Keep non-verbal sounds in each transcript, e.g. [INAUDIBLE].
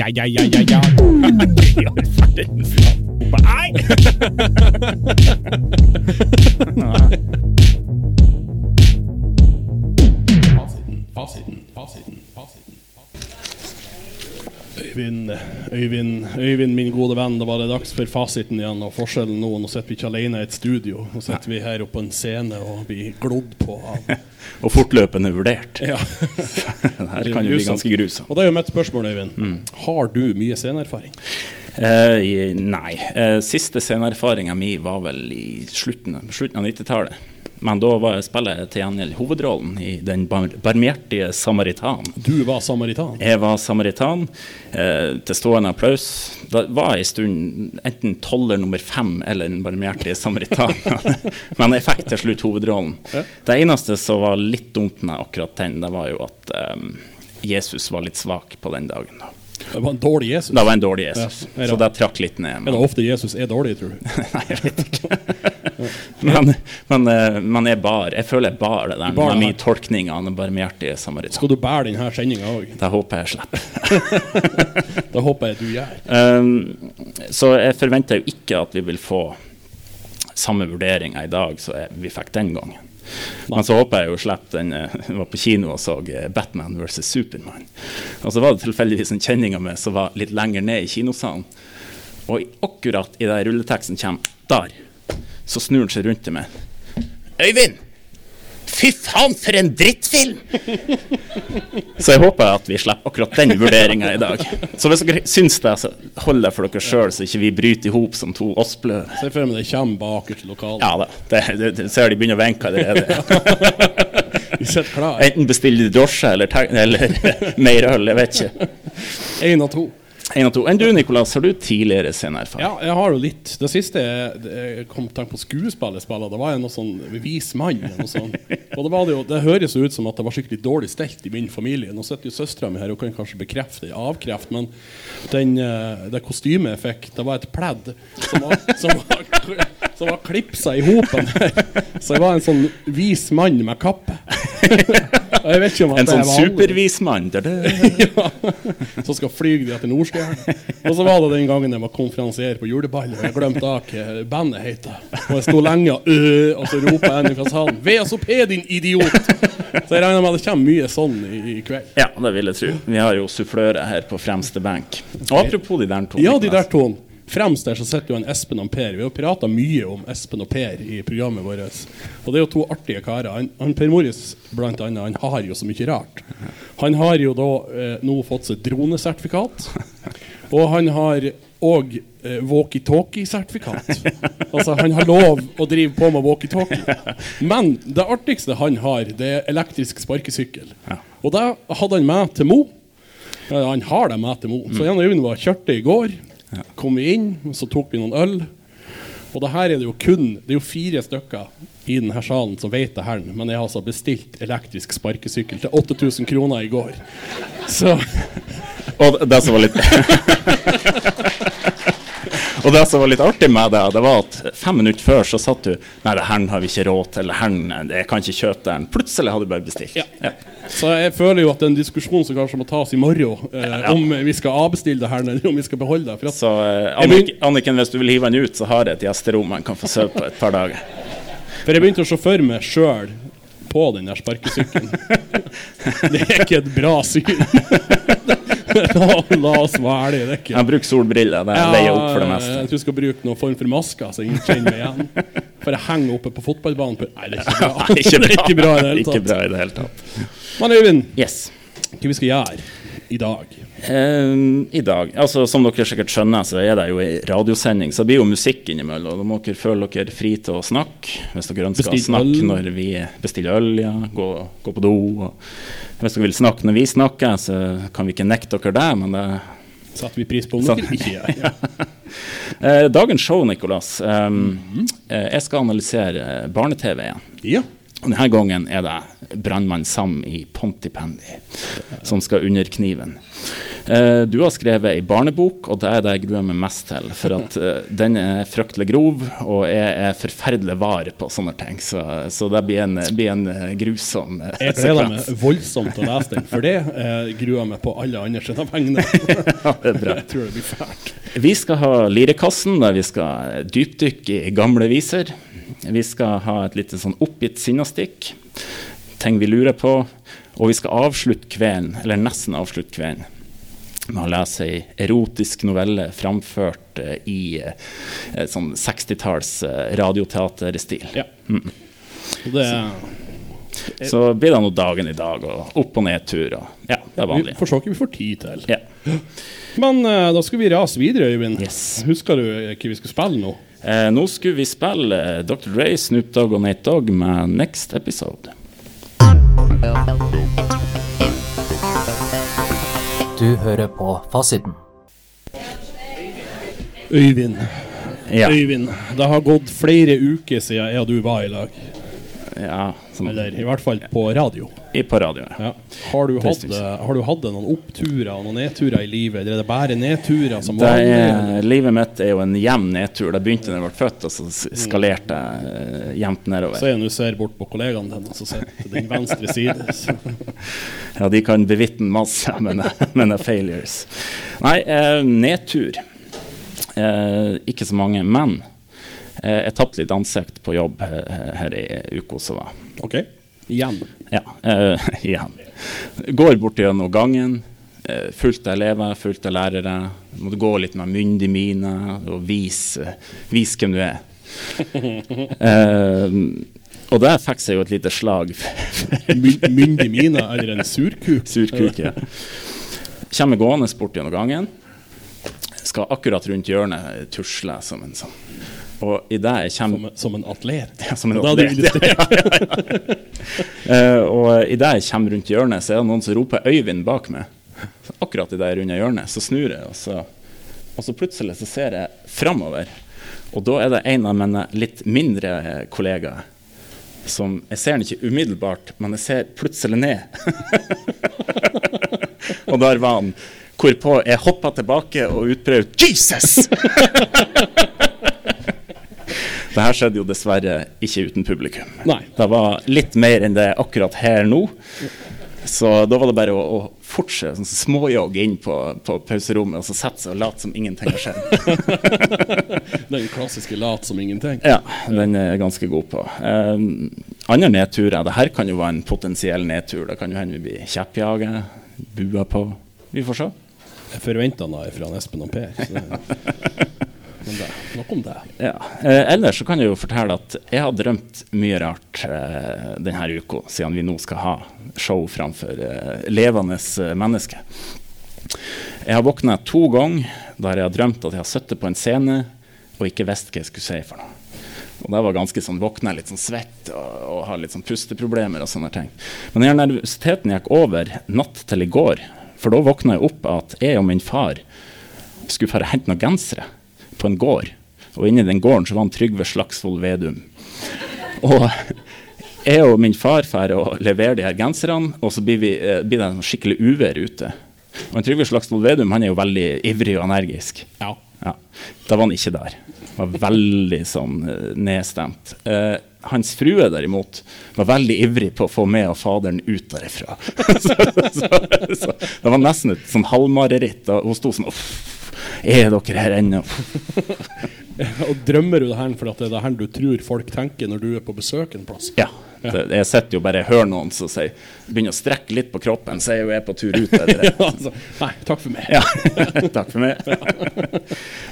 Ja, ja, ja, ja, ja. Ja, verden fra- Nei! Fasiten, Øyvind, Øyvind, Øyvind, min gode venn, da var det dags for fasiten igjen. Og forskjellen nå, nå sitter vi ikke alene i et studio. Nå sitter vi her oppe på en scene og blir glodd på av [LAUGHS] Og fortløpende vurdert. ja. [LAUGHS] Det her kan jo bli ganske grusomt. Og det er jo mitt spørsmål, Øyvind. Har du mye sceneerfaring? Eh, nei. Eh, siste sceneerfaringa mi var vel i slutten, slutten av 90-tallet. Men da var jeg spiller jeg til gjengjeld hovedrollen i Den bar barmhjertige samaritan. Du var samaritan. Jeg var samaritan. Eh, til stående applaus. Da var en stund enten toller nummer fem eller Den barmhjertige samaritan. [LAUGHS] Men jeg fikk til slutt hovedrollen. Ja. Det eneste som var litt dumt med akkurat den, det var jo at eh, Jesus var litt svak på den dagen. da. Det var en dårlig Jesus. Det var en dårlig Jesus, Ja, er det- så det trakk litt ned. Er Men, det ofte Jesus er dårlig, tror du? [LAUGHS] nei, jeg vet ikke. [LAUGHS] men, men, eh, men jeg bar, jeg føler jeg bar det der bar med min tolkning av den barmhjertige samaritan. Skal du bære denne sendinga òg? Det håper jeg slipper. [LAUGHS] Det håper jeg du gjør. Um, så jeg forventer jo ikke at vi vil få samme vurderinger i dag som vi fikk den gangen. Men så håper jeg jo slipp den eh, Jeg var på kino og så eh, Batman versus Supermann. Og så var det tilfeldigvis en kjenning av meg som var litt lenger ned i kinosalen. Og akkurat i der rulleteksten kommer der, så snur han seg rundt til meg. Øyvind! Fy faen, for en drittfilm! [LAUGHS] Så jeg håper at vi slipper akkurat den vurderinga i dag. Så hvis dere syns det, så hold det for dere sjøl, så ikke vi bryter i hop som to åsblø. Se for meg det kommer bakerst i lokalet. Ja da, det, det, det ser de begynner å venke allerede. [LAUGHS] Enten bestiller de drosje eller, eller [LAUGHS] mer øl, jeg vet ikke. Én av to. En av to. Enn du, Nikolas, har du tidligere sceneerfaring? Ja, jeg har jo litt. Det siste jeg, kom til på skuespillerspillet det var en sånn vis mann. sånt. [LAUGHS] Og det, var det, jo, det høres jo ut som at det var skikkelig dårlig stelt i min familie. Nå sitter jo søstera mi her og kan kanskje bekrefte avkrefte, men den, eh, det kostymet jeg fikk, det var et pledd som var, som var, [LAUGHS] som var klipsa i hopen. Så jeg var en sånn vis mann med kappe. Jeg vet ikke om at En sånn supervis mann [LAUGHS] ja, som skal fly de etter Nordstjernen. Og så var det den gangen jeg var konferansier på juleball, og jeg glemte hva bandet heter. Og jeg sto lenge øh, og så ropa en fra salen 'VSOP, din idiot!' Så jeg regner med at det kommer mye sånn i, i kveld. Ja, det vil jeg tro. Vi har jo sufflører her på fremste benk. Og apropos de der to. Ja, de der to. Fremst der så sitter jo en Espen og Per. Vi har prata mye om Espen og Per i programmet vårt. Og det er jo to artige karer. Han, han Per Morris blant annet, han har jo så mye rart. Han har jo da eh, nå fått seg dronesertifikat. Og han har òg eh, walkietalkie-sertifikat. Altså, han har lov å drive på med walkietalkie. Men det artigste han har, det er elektrisk sparkesykkel. Og det hadde han med til Mo. Han har det med til Mo. Så jeg og Øyvind var kjørte i går. Kom vi inn, og så tok vi noen øl. Og det her er det jo kun Det er jo fire stykker i denne salen som vet det her, men jeg har altså bestilt elektrisk sparkesykkel til 8000 kroner i går. Så Og det som var litt [LAUGHS] Og det som var litt artig med det, det var at fem minutter før så satt du Nei, det her har vi ikke råd til. Det jeg kan ikke kjøpe den. Plutselig hadde du bare bestilt. Ja. Så jeg føler jo at det er en diskusjon som kanskje må tas i morgen, eh, om vi skal avbestille det her eller om vi skal beholde det. At, Så eh, Anniken, Anniken, hvis du vil hive den ut, så har jeg et gjesterom han kan få sove på et par dager. for jeg begynte å se for meg sjøl på den der sparkesykkelen. [LAUGHS] Det er ikke et bra syn. [LAUGHS] la, la oss være ærlige. Det ikke Jeg bruker solbriller. Det veier opp for det meste. Jeg tror jeg skal bruke noen form for masker, så ingen kjenner meg igjen. For jeg henger oppe på fotballbanen på Nei, det er ikke bra. Ikke bra i det hele tatt. Men Øyvind, Yes. hva vi skal gjøre i dag? Eh, I dag, altså Som dere sikkert skjønner, så er det jo ei radiosending, så det blir jo musikk innimellom. Da må dere føle dere fri til å snakke hvis dere ønsker å snakke når vi bestiller øl. ja, Gå, gå på do. Hvis dere vil snakke når vi snakker, så kan vi ikke nekte dere det, men det Satte vi pris på om dere ikke gjør. [LAUGHS] Eh, dagens show, Nicolas. eh, Mhm. eh, jeg skal analysere barne-TV igjen. Ja. Denne gangen er det brannmann Sam i Pontypandy som skal under kniven. Eh, du har skrevet ei barnebok, og det er det jeg gruer meg mest til. For at eh, den er fryktelig grov, og jeg er forferdelig var på sånne ting. Så, så det blir en, blir en eh, grusom Jeg gleder meg voldsomt til å lese den, for det eh, gruer meg på alle andre sine vegne. [LAUGHS] Ja, det er bra. Jeg tror det blir fælt. Vi skal ha Lirekassen, der vi skal dypdykke i gamle viser. Vi skal ha et lite sånn oppgitt sinnastikk, ting vi lurer på. Og vi skal avslutte kvelden, eller nesten avslutte kvelden, med å lese ei erotisk novelle framført eh, i eh, sånn 60-talls eh, radioteaterstil. Ja. Mm. det Så blir det nå dagen i dag, og opp- og nedtur. Og, ja, det er vi vanlig. får se hva vi får tid til. Ja. Men da skal vi rase videre, Øyvind. Yes. Husker du hva vi skulle spille nå? Eh, nå skulle vi spille Dr. Ray, Snoop Dogg og Nate Dogg med Next Episode. Du hører på Fasiten. Øyvind. Ja. Øyvind. Det har gått flere uker siden jeg og du var i lag. Ja som, Eller i hvert fall på radio. i på radio. Ja. Har, du hatt, har du hatt noen oppturer og noen nedturer i livet, eller er det bare nedturer som Det er, livet mitt er jo en jevn nedtur. Det begynte da jeg ble født, og så skalerte jeg eh, jevnt Så nedover. jeg nå ser bort på kollegaene dine som sitter til din venstre side. [LAUGHS] Ja, de kan bevitne masse, [LAUGHS] men, det er failures. Nei, eh, nedtur. Eh, ikke så mange. Men jeg tapte litt ansikt på jobb eh, her i uka som var. OK? Igjen. Ja, eh, [LAUGHS] igjen. Går bort gjennom gangen. eh, Fullt av elever, fullt av lærere. Må du gå litt med myndig mine og vise, vise hvem du er. [LAUGHS] Eh, og der fikk jeg jo et lite slag. My- Myndig mine eller en surkuk. Surkuk, ja. [LAUGHS] Kommer gående bort gjennom gangen. Skal akkurat rundt hjørnet tusle som en sånn. Og i det jeg kommer som en atlet. ja, som en Da hadde du atlet. [LAUGHS] Eh, og idet jeg kommer rundt hjørnet, så er det noen som roper 'Øyvind' bak meg. Så akkurat det jeg runder hjørnet, så snur jeg, og så, og så plutselig så ser jeg framover. Og da er det en av mine litt mindre kollegaer som Jeg ser den ikke umiddelbart, men jeg ser plutselig ned. [LAUGHS] og der var han. Hvorpå jeg hoppa tilbake og utbrøt 'Jesus!' [LAUGHS] Det her skjedde jo dessverre ikke uten publikum. Nei. Det var litt mer enn det akkurat her nå. Så da var det bare å, å fortsette sånn småjogge inn på, på pauserommet og så sette seg og late som ingenting har skjedd. [LAUGHS] Den klassiske lat som ingenting. Ja, den er jeg ganske god på. Um, andre nedturer. Det her kan jo være en potensiell nedtur. Det kan jo hende vi blir kjeppjaget, bua på. Vi får se. Jeg forventa noe fra Espen og Per. Men det, nok om det. Ja. Eh, ellers så kan jeg jo fortelle at jeg har drømt mye rart eh, denne uka, siden vi nå skal ha show framfor eh, levende eh, mennesker. Jeg har våkna to ganger der jeg har drømt at jeg har sittet på en scene og ikke visst hva jeg skulle si for noe. Og det var ganske sånn, våkna litt sånn svett og, og har litt sånn pusteproblemer og sånne ting. Men den nervøsiteten gikk over natt til i går, for da våkna jeg opp at jeg og min far skulle fare hente noen gensere på en gård. Og inni den gården så var han Trygve Slagsvold Vedum. Og jeg og min far drar og leverer de her genserne, og så blir, vi, eh, blir det skikkelig uvær ute. Og en Trygve Slagsvold Vedum han er jo veldig ivrig og energisk. Ja. Ja, Da var han ikke der. Var veldig sånn eh, nedstemt. Eh, hans frue derimot var veldig ivrig på å få med og faderen ut derifra. [LAUGHS] så, så, så, det var nesten et sånn halvmareritt. Hun sto sånn er dere her ennå? [LAUGHS] Og drømmer du det her for det er det her du tror folk tenker når du er på besøk en plass? Ja. Det, jeg sitter jo bare og hører noen som sier, begynner å strekke litt på kroppen, så er jo jeg på tur ut. Eller, [LAUGHS] altså, nei, takk for meg. Ja, [LAUGHS] takk for meg.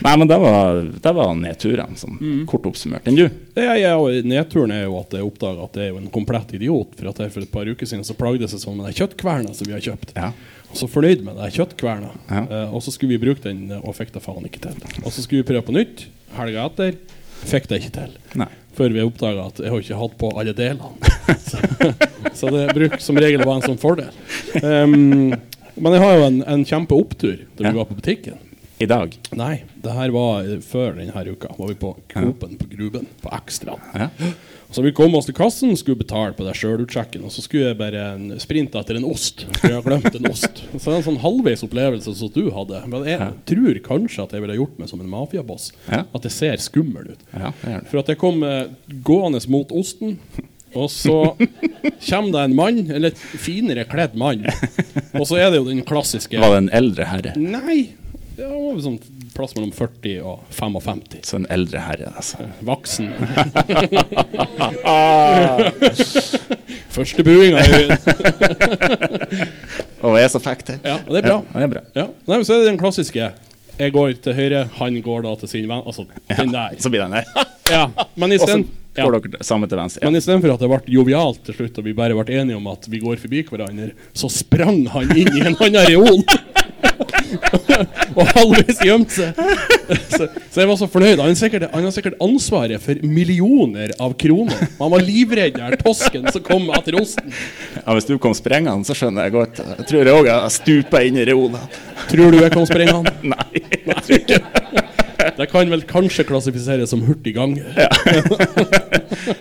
Nei, men det var, det var nedturene, sånn kort oppsummert. Enn du? Ja, ja, jeg, nedturen er jo at jeg oppdager at det er jo en komplett idiot. For at jeg for et par uker siden så plagde det seg sånn med den kjøttkverna som vi har kjøpt. Ja. Og så fornøyd med den kjøttkverna. Ja. Eh, og så skulle vi bruke den, og fikk det faen ikke til. Og så skulle vi prøve på nytt helga etter. Fikk det ikke til. Nei. Før vi oppdaga at jeg har ikke hatt på alle delene. så, [LAUGHS] så det bruker som regel være en sånn fordel. Um, men jeg har jo en, en kjempeopptur da vi Ja. var på butikken. i dag? Nei, det her var før denne uka. Var vi på Coop-en på Gruben, på Ekstra. Ja. Så vi kom oss til kassen, skulle betale på det sjølutsjekken, og så skulle jeg bare sprinte etter en ost. For jeg har glemt en ost. [LAUGHS] Så det er en sånn halvveis opplevelse som du hadde. Men jeg Ja. tror kanskje at jeg ville gjort meg som en mafiaboss. Ja. At jeg ser skummel ut. Ja, det det. For at jeg kom eh, gående mot osten, og så kommer det en mann, eller et finere kledd mann. [LAUGHS] Og så er det jo den klassiske Var det en eldre herre? Nei, det var sånn plass mellom 40 og 55. Så en eldre herre, altså. Voksen. [LAUGHS] Første buinga. [LAUGHS] Og jeg er så fikk til. Ja, og det er bra. Ja, det er bra. Ja. Nei, så er det den klassiske. Jeg går til høyre, han går da til sin venn. Altså den der. Så blir den der. [LAUGHS] Ja, men Og så isteden ja. går dere sammen til venstre. Men Ja. istedenfor at det ble jovialt til slutt, og vi bare ble enige om at vi går forbi hverandre, så sprang han inn i en annen reol. [LAUGHS] og halvveis gjemt seg. Så, så jeg var så fornøyd. Han, er sikkert, han har sikkert ansvaret for millioner av kroner. Han var livredd den tosken som kom etter osten. Ja, hvis du kom sprengende, så skjønner jeg godt. Jeg tror jeg òg har stupa inn i reola. Tror du jeg kom sprengende? [LAUGHS] Nei, jeg tror ikke Det kan vel kanskje klassifiseres som hurtig gang. ja.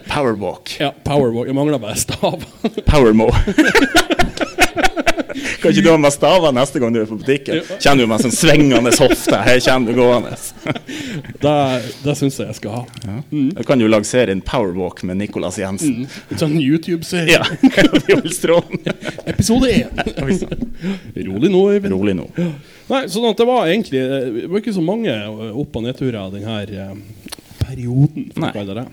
Powerwalk. Ja, Powerwalk. Jeg mangler bare stav. Powermo. [LAUGHS] Kan ikke du ha med staver neste gang du er på butikken? Kjenner du meg som svingende hofte? Her kommer du gående. Det, det syns jeg jeg skal ha. Da kan du lansere en powerwalk med Nicolas Jensen. En sånn YouTube-serie. Ja. [LAUGHS] Episode én. Rolig nå, Øyvind. Rolig nå. Nei, sånn at det var egentlig Det var ikke så mange opp- og nedturer denne eh, perioden, for Nei. å kalle det det.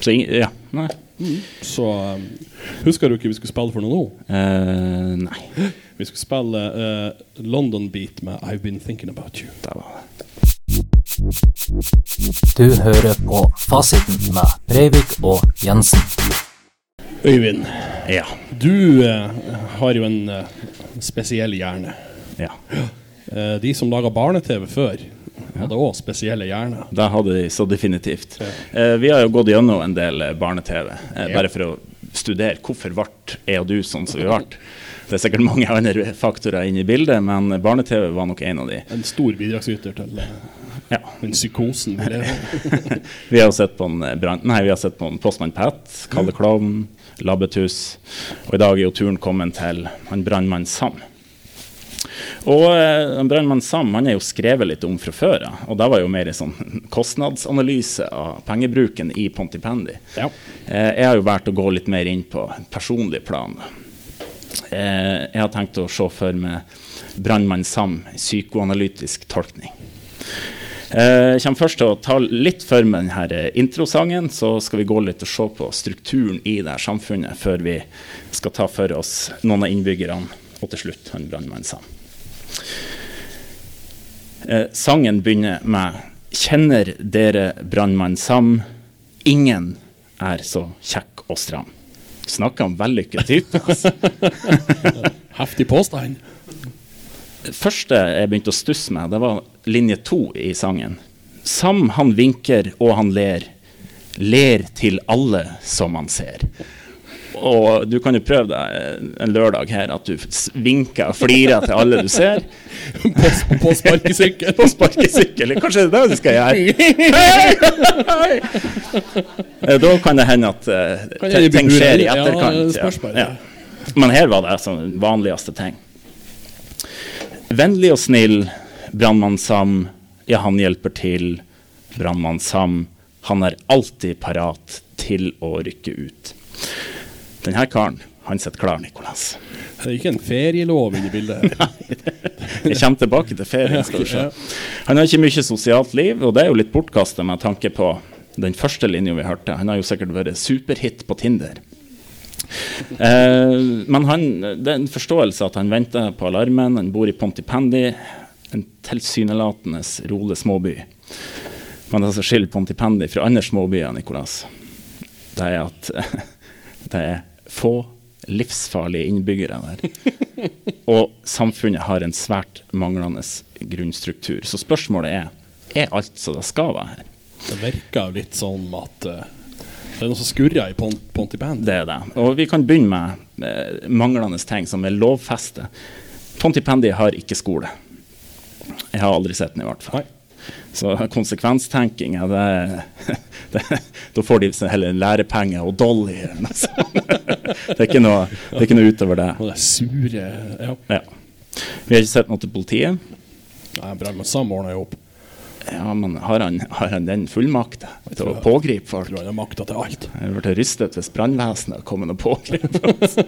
Så ja. Nei. Så um, husker du ikke vi skulle spille for noe nå? Uh, nei. [GASPS] Vi skulle spille uh, London Beat med I've Been Thinking About You. Der var det. Du hører på Fasiten med Breivik og Jensen. Øyvind, Ja. du uh, har jo en spesiell hjerne. ja. [GASPS] Eh, de som laga barne-TV før, hadde òg spesielle hjerner. Det hadde de så definitivt. Eh, vi har jo gått gjennom en del eh, barne-TV, eh, bare for å studere hvorfor ble jeg og du sånn som vi ble. Det er sikkert mange andre faktorer inne i bildet, men barne-TV var nok en av de. En stor bidragsyter til eh, Ja. den psykosen vi lever. [LAUGHS] Vi har sett på en, brand, nei, vi har sett på en Postmann Pat, Kalle Klovn, Labbetuss, og i dag er jo turen kommet til han brannmann Sam. Og eh, brannmann Sam han er jo skrevet litt om fra før av, og det var jo mer en sånn [LAUGHS] kostnadsanalyse av pengebruken i Pontipendi. Ja. Eh, jeg har jo valgt å gå litt mer inn på personlig plan. Eh, jeg har tenkt å se for meg brannmann Sam, psykoanalytisk tolkning. Eh, Jeg kommer først til å ta litt for meg denne introsangen, så skal vi gå litt og se på strukturen i det samfunnet før vi skal ta for oss noen av innbyggerne, og til slutt han brannmann Sam. Eh, sangen begynner med Kjenner dere brannmann Sam? Ingen er så kjekk og stram. Snakker om vellykket type. Altså. Heftig påstand. Første jeg begynte å stusse med, det var linje to i sangen. Sam han vinker og han ler. Ler til alle som han ser. Og du kan jo prøve deg en lørdag her at du vinker og flirer til alle du ser. På, på sparkesykkel. På sparkesykkel. Kanskje det er det du skal gjøre? Hei! Hei! Da kan det hende at uh, ting skjer i etterkant. Ja, bare. Men her var det sånn vanligste ting. Vennlig og snill, brannmann Sam, ja, han hjelper til. Brannmann Sam, han er alltid parat til å rykke ut. Denne karen, han sitter klar, Nikolas. Det er ikke en ferielov inni bildet her. [LAUGHS] Jeg kommer tilbake til ferien, skal du se. Han har ikke mye sosialt liv, og det er jo litt bortkasta med tanke på den første linja vi hørte. Han har jo sikkert vært superhit på Tinder. Eh, men han, det er en forståelse at han venter på alarmen. Han bor i Pontipendi, en tilsynelatende rolig småby. Men det som skiller Pontipendi fra andre småbyer, Nikolas, det er at [LAUGHS] det er få livsfarlige innbyggere der. [LAUGHS] Og samfunnet har en svært manglende grunnstruktur. Så spørsmålet er er alt som det skal være her. Det virker jo litt sånn at uh, det er noe som skurrer i Pont Pontiband. Det er det. Og vi kan begynne med uh, manglende ting som er lovfestet. Pontypandy har ikke skole. Jeg har aldri sett den, i hvert fall. Nei. Så konsekvenstenking, ja, det, [LAUGHS] det, da får de heller lærepenger og dolly eller noe sånt. Det er ikke noe, det er ikke noe utover det. Og det sure Ja. Ja. Vi har ikke sett noe til politiet. Nei, Brannmann Sam ordna jo opp. Ja, men har han, har han den fullmakta til å pågripe folk? Tror han har makta til alt. Jeg ble rystet hvis brannvesenet kom og pågrep [LAUGHS] oss.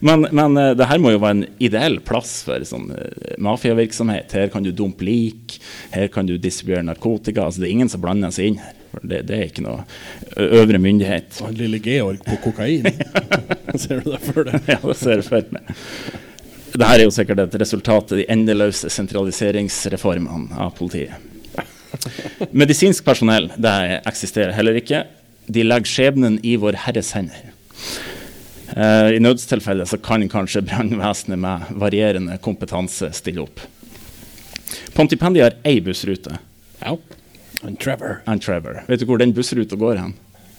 Men, men eh, det her må jo være en ideell plass for sånn eh, mafiavirksomhet. Her kan du dumpe lik, her kan du distribuere narkotika. Altså, det er ingen som blander seg inn her. Det, det er ikke noe øvre myndighet. Han lille Georg på kokain. [LAUGHS] [LAUGHS] Ser du det for deg? Ja, det ser jeg for meg. Dette er jo sikkert et resultat av de endeløse sentraliseringsreformene av politiet. Medisinsk personell det eksisterer heller ikke. De legger skjebnen i Vår Herres hender. Eh, I nødstilfelle så kan kanskje brannvesenet med varierende kompetanse stille opp. Pontipendi har ei bussrute. Ja. And Trevor. And Trevor. Vet du hvor den bussruta går hen?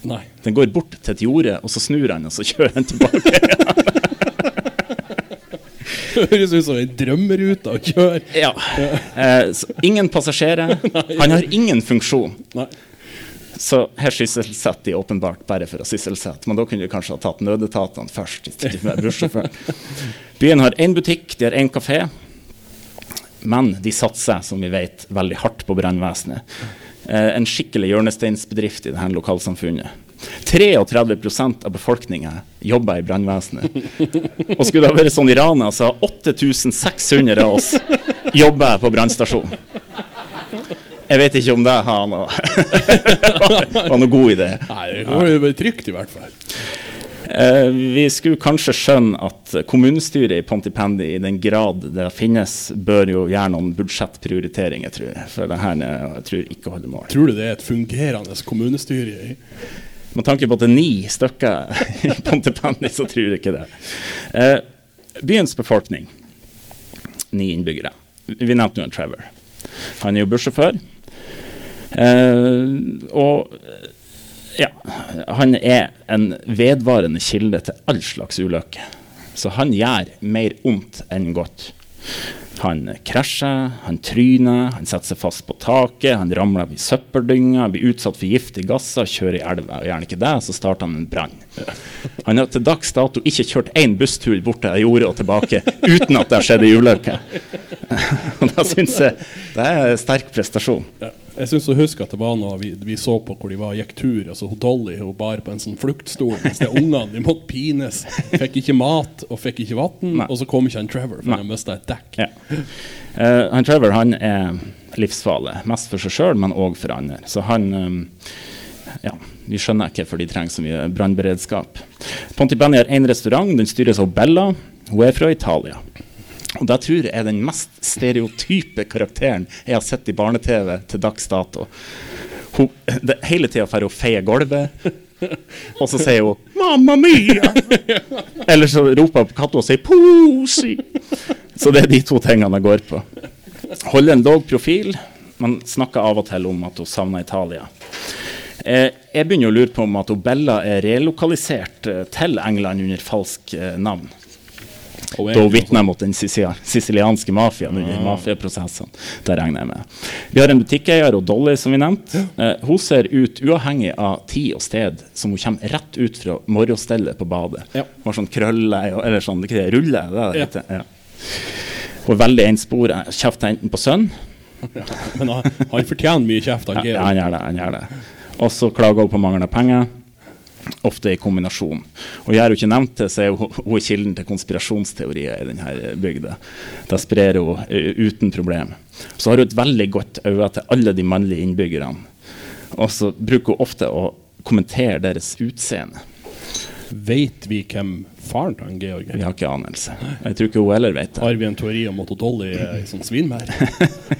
Nei. Den går bort til et jorde, og så snur han, og så kjører han tilbake. [LAUGHS] [LAUGHS] Høres ut som ei drømmerute å kjøre. Ja. Eh, så ingen passasjerer. [LAUGHS] Han har ingen funksjon. Nei. Så her sysselsetter de åpenbart bare for å sysselsette. Men da kunne de kanskje ha tatt nødetatene først. Byen har én butikk, de har én kafé. Men de satser, som vi vet, veldig hardt på brannvesenet. Eh, en skikkelig hjørnesteinsbedrift i dette lokalsamfunnet. 33% av befolkninga jobber i brannvesenet. Og skulle det vært sånn i Rana, så har 8600 av oss jobber på brannstasjonen. Jeg vet ikke om det har noe, [LAUGHS] var noe god idé. Nei, det var trygt, i hvert fall. Eh, vi skulle kanskje skjønne at kommunestyret i Pontipendi, i den grad det finnes, bør jo gjøre noen budsjettprioriteringer, tror jeg. For det her eh, jeg tror ikke holder mål. Tror du det er et fungerende kommunestyre? i- Med tanke på at det er ni stykker i [LAUGHS] Pontypandy, så tror jeg ikke det. Eh, byens befolkning, ni innbyggere. Vi nevnte jo en Trevor. Han er jo bussjåfør. Eh, og ja, han er en vedvarende kilde til all slags ulykker. Så han gjør mer ondt enn godt. Han krasjer, han tryner, han setter seg fast på taket, han ramler i søppeldynga, blir utsatt for giftige gasser, kjører i elva. Og gjerne ikke det, så starter han en brann. Han har til dags dato ikke kjørt én busstur bort til jordet og tilbake uten at det har skjedd ei ulykke. [LAUGHS] Og da syns jeg det er en sterk prestasjon. Ja. Jeg syns du husker at det var noe vi, vi så på hvor de var gikk tur. altså Dolly hun bar på en sånn fluktstol, mens de ungene de måtte pines. Fikk ikke mat og fikk ikke vann, og så kom ikke han Trevor, for Nei. han mista et dekk. Ja. Uh, han Trevor han er livsfarlig, mest for seg sjøl, men òg for andre. Så han eh, ja, Vi skjønner ikke hvorfor de trenger så mye brannberedskap. Pontypanny har én restaurant, den styres av Bella. Hun er fra Italia. Og det tror jeg er den mest stereotype karakteren jeg har sett i barne-TV til dags dato. Hun, det, hele tida får hun feie gulvet, og så sier hun 'Mamma mia'! Eller så roper hun på katta og sier 'Posi'. Så det er de to tingene jeg går på. Holder en lav profil, men snakker av og til om at hun savner Italia. Eh, jeg begynner å lure på om at Bella er relokalisert eh, til England under falsk eh, navn. Da hun vitner mot den sicilianske mafiaen under mafiaprosessene. Det regner jeg med. Vi har en butikkeier, og Dolly, som vi nevnte. Eh, hun ser ut, uavhengig av tid og sted, som hun kommer rett ut fra morgenstellet på badet. Ja. Hun har sånn krølle, eller sånn det, rulle, det er det Ja. heter. Ja. Hun er veldig enspora. Kjefter enten på sønnen [LAUGHS] Men han, han fortjener mye kjeft, han ja, Georg. han gjør det. han gjør det. Og så klager hun på manglende penger. Ofte i kombinasjon. Og gjør hun ikke nevnt det, så er hun, kilden til konspirasjonsteorier i denne bygda. Det sprer hun eh, uten problem. Så har hun et veldig godt øye til alle de mannlige innbyggerne. Og så bruker hun ofte å kommentere deres utseende. Vet vi hvem faren til han Georg Vi er? har ikke anelse. Jeg tror ikke hun heller vet det. Har vi en teori om at Dolly er ei sånn svinmær?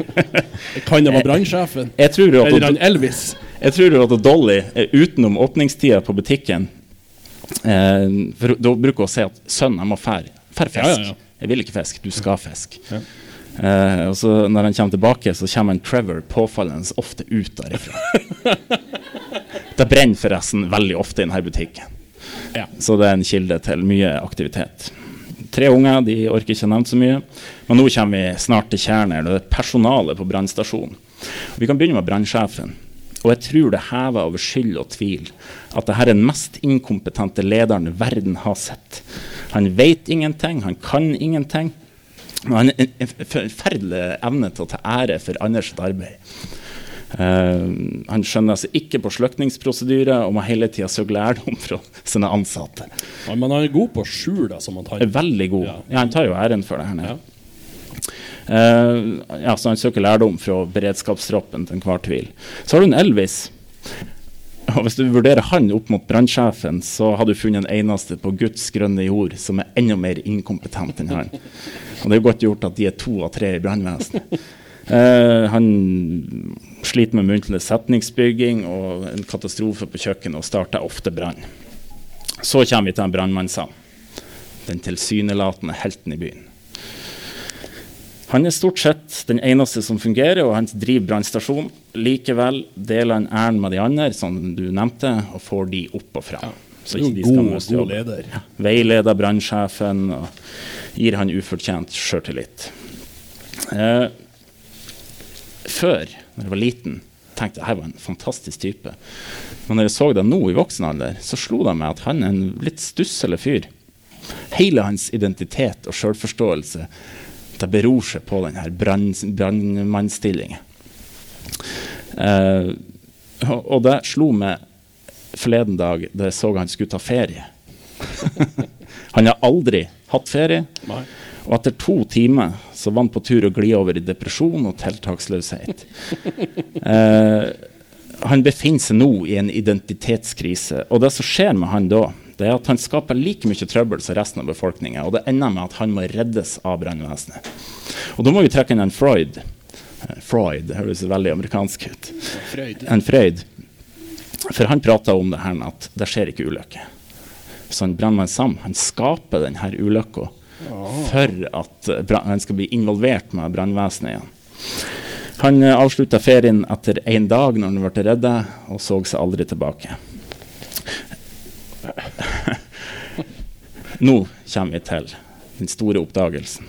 [LAUGHS] kan det være brannsjefen? Eller han Elvis? jeg tror at Dolly, er utenom åpningstida på butikken eh, for Da bruker hun å si at sønnen jeg må fære. Fær fisk. Ja, ja, ja. Jeg vil ikke fisk, du skal fisk. Eh, og så når han kommer tilbake, så kommer en Trevor påfallende ofte ut derifra. [LAUGHS] det brenner forresten veldig ofte i denne butikken. Ja. Så det er en kilde til mye aktivitet. tre unger, de orker ikke nevnt så mye. Men nå kommer vi snart til kjernen. Det er personalet på brannstasjonen. Vi kan begynne med brannsjefen. Og jeg tror det hever over skyld og tvil at dette er den mest inkompetente lederen verden har sett. Han vet ingenting, han kan ingenting. Men han har en forferdelig evne til å ta ære for andres arbeid. Uh, han skjønner altså ikke på slukningsprosedyre og må hele tida søke lærdom fra sine ansatte. Ja, men han er god på å skjule det som han tar. Veldig god. Ja. Ja, han tar jo æren for det her nede. Ja. Uh, ja, så han søker lærdom fra beredskapstroppen til enhver tvil. Så har du en Elvis. Og Hvis du vurderer han opp mot brannsjefen, så har du funnet en eneste på Guds grønne jord som er enda mer inkompetent enn han. Og det er godt gjort at de er to av tre i brannvesenet. Uh, han sliter med muntlig setningsbygging og en katastrofe på kjøkkenet og starter ofte brann. Så kommer vi til en brannmann den tilsynelatende helten i byen. Han er stort sett den eneste som fungerer, og han driver brannstasjon. Likevel deler han æren med de andre, som du nevnte, og får de opp og fram. Så ikke de skal god, miste god leder. Veileder brannsjefen og gir han ufortjent sjøltillit. Eh, før, da jeg var liten, tenkte jeg var en fantastisk type. Men når jeg så det nå i voksen alder, så slo det meg at han er en litt stusslig fyr. Hele hans identitet og sjølforståelse det beror seg på denne brannmannsstillingen. Eh, og det slo meg forleden dag da jeg så han skulle ta ferie. [LAUGHS] han har aldri hatt ferie. Nei. Og etter to timer så var han på tur å gli over i depresjon og tiltaksløshet. [LAUGHS] Eh, han befinner seg nå i en identitetskrise. Og det som skjer med han da, det er at han skaper like mye trøbbel som resten av befolkninga. Og det ender med at han må reddes av brannvesenet. Og da må vi trekke inn en Freud. Eh, Freud, det høres veldig amerikansk ut. Freud. En Freud. For han prata om det her med at det skjer ikke ulykker. Så han brannmann Sam han skaper denne ulykka for at eh, han skal bli involvert med brannvesenet igjen. Han uh, avslutta ferien etter én dag når han ble redda, og så seg aldri tilbake. Nå kommer vi til den store oppdagelsen.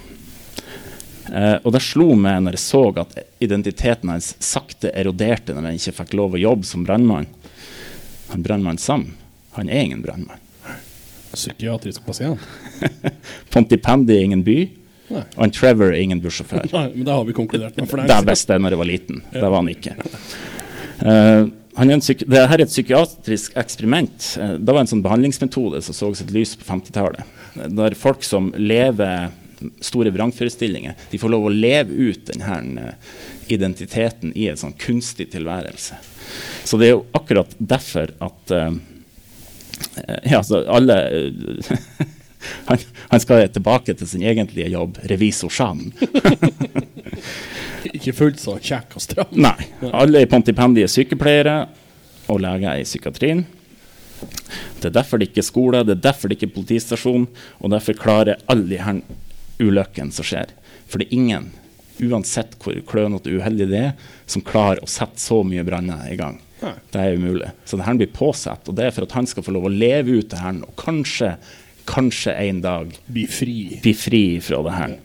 Eh, og det slo meg når jeg så at identiteten hans sakte eroderte når han ikke fikk lov å jobbe som brannmann. Han brannmann Sam, han er ingen brannmann. Psykiatrisk pasient. [LAUGHS] Pontipendi er ingen by, Nei. og en Trevor er ingen bussjåfør. Nei, men det har vi konkludert med Det lenge visste jeg når jeg var liten. Det var han ikke. Uh, han er det her er et psykiatrisk eksperiment. Eh, det var en sånn behandlingsmetode som så sitt lys på 50-tallet. Eh, Der folk som lever store vrangforestillinger, de får lov å leve ut denne identiteten i en sånn kunstig tilværelse. Så det er jo akkurat derfor at eh, eh, ja, så alle eh, [LAUGHS] han, han skal tilbake til sin egentlige jobb, revisor Jean. [LAUGHS] Ikke fullt så kjekk og stram. Nei. Alle i Pontipendi er sykepleiere og leger i psykiatrien. Det er derfor det ikke er skole, det er derfor det ikke er politistasjon, og derfor klarer alle de her ulykkene som skjer. For det er ingen, uansett hvor klønete og uheldig det er, som klarer å sette så mye branner i gang. Nei. Det er umulig. Så det her blir påsatt, og det er for at han skal få lov å leve ut det her, og kanskje, kanskje en dag Bli fri. bli fri fra det her.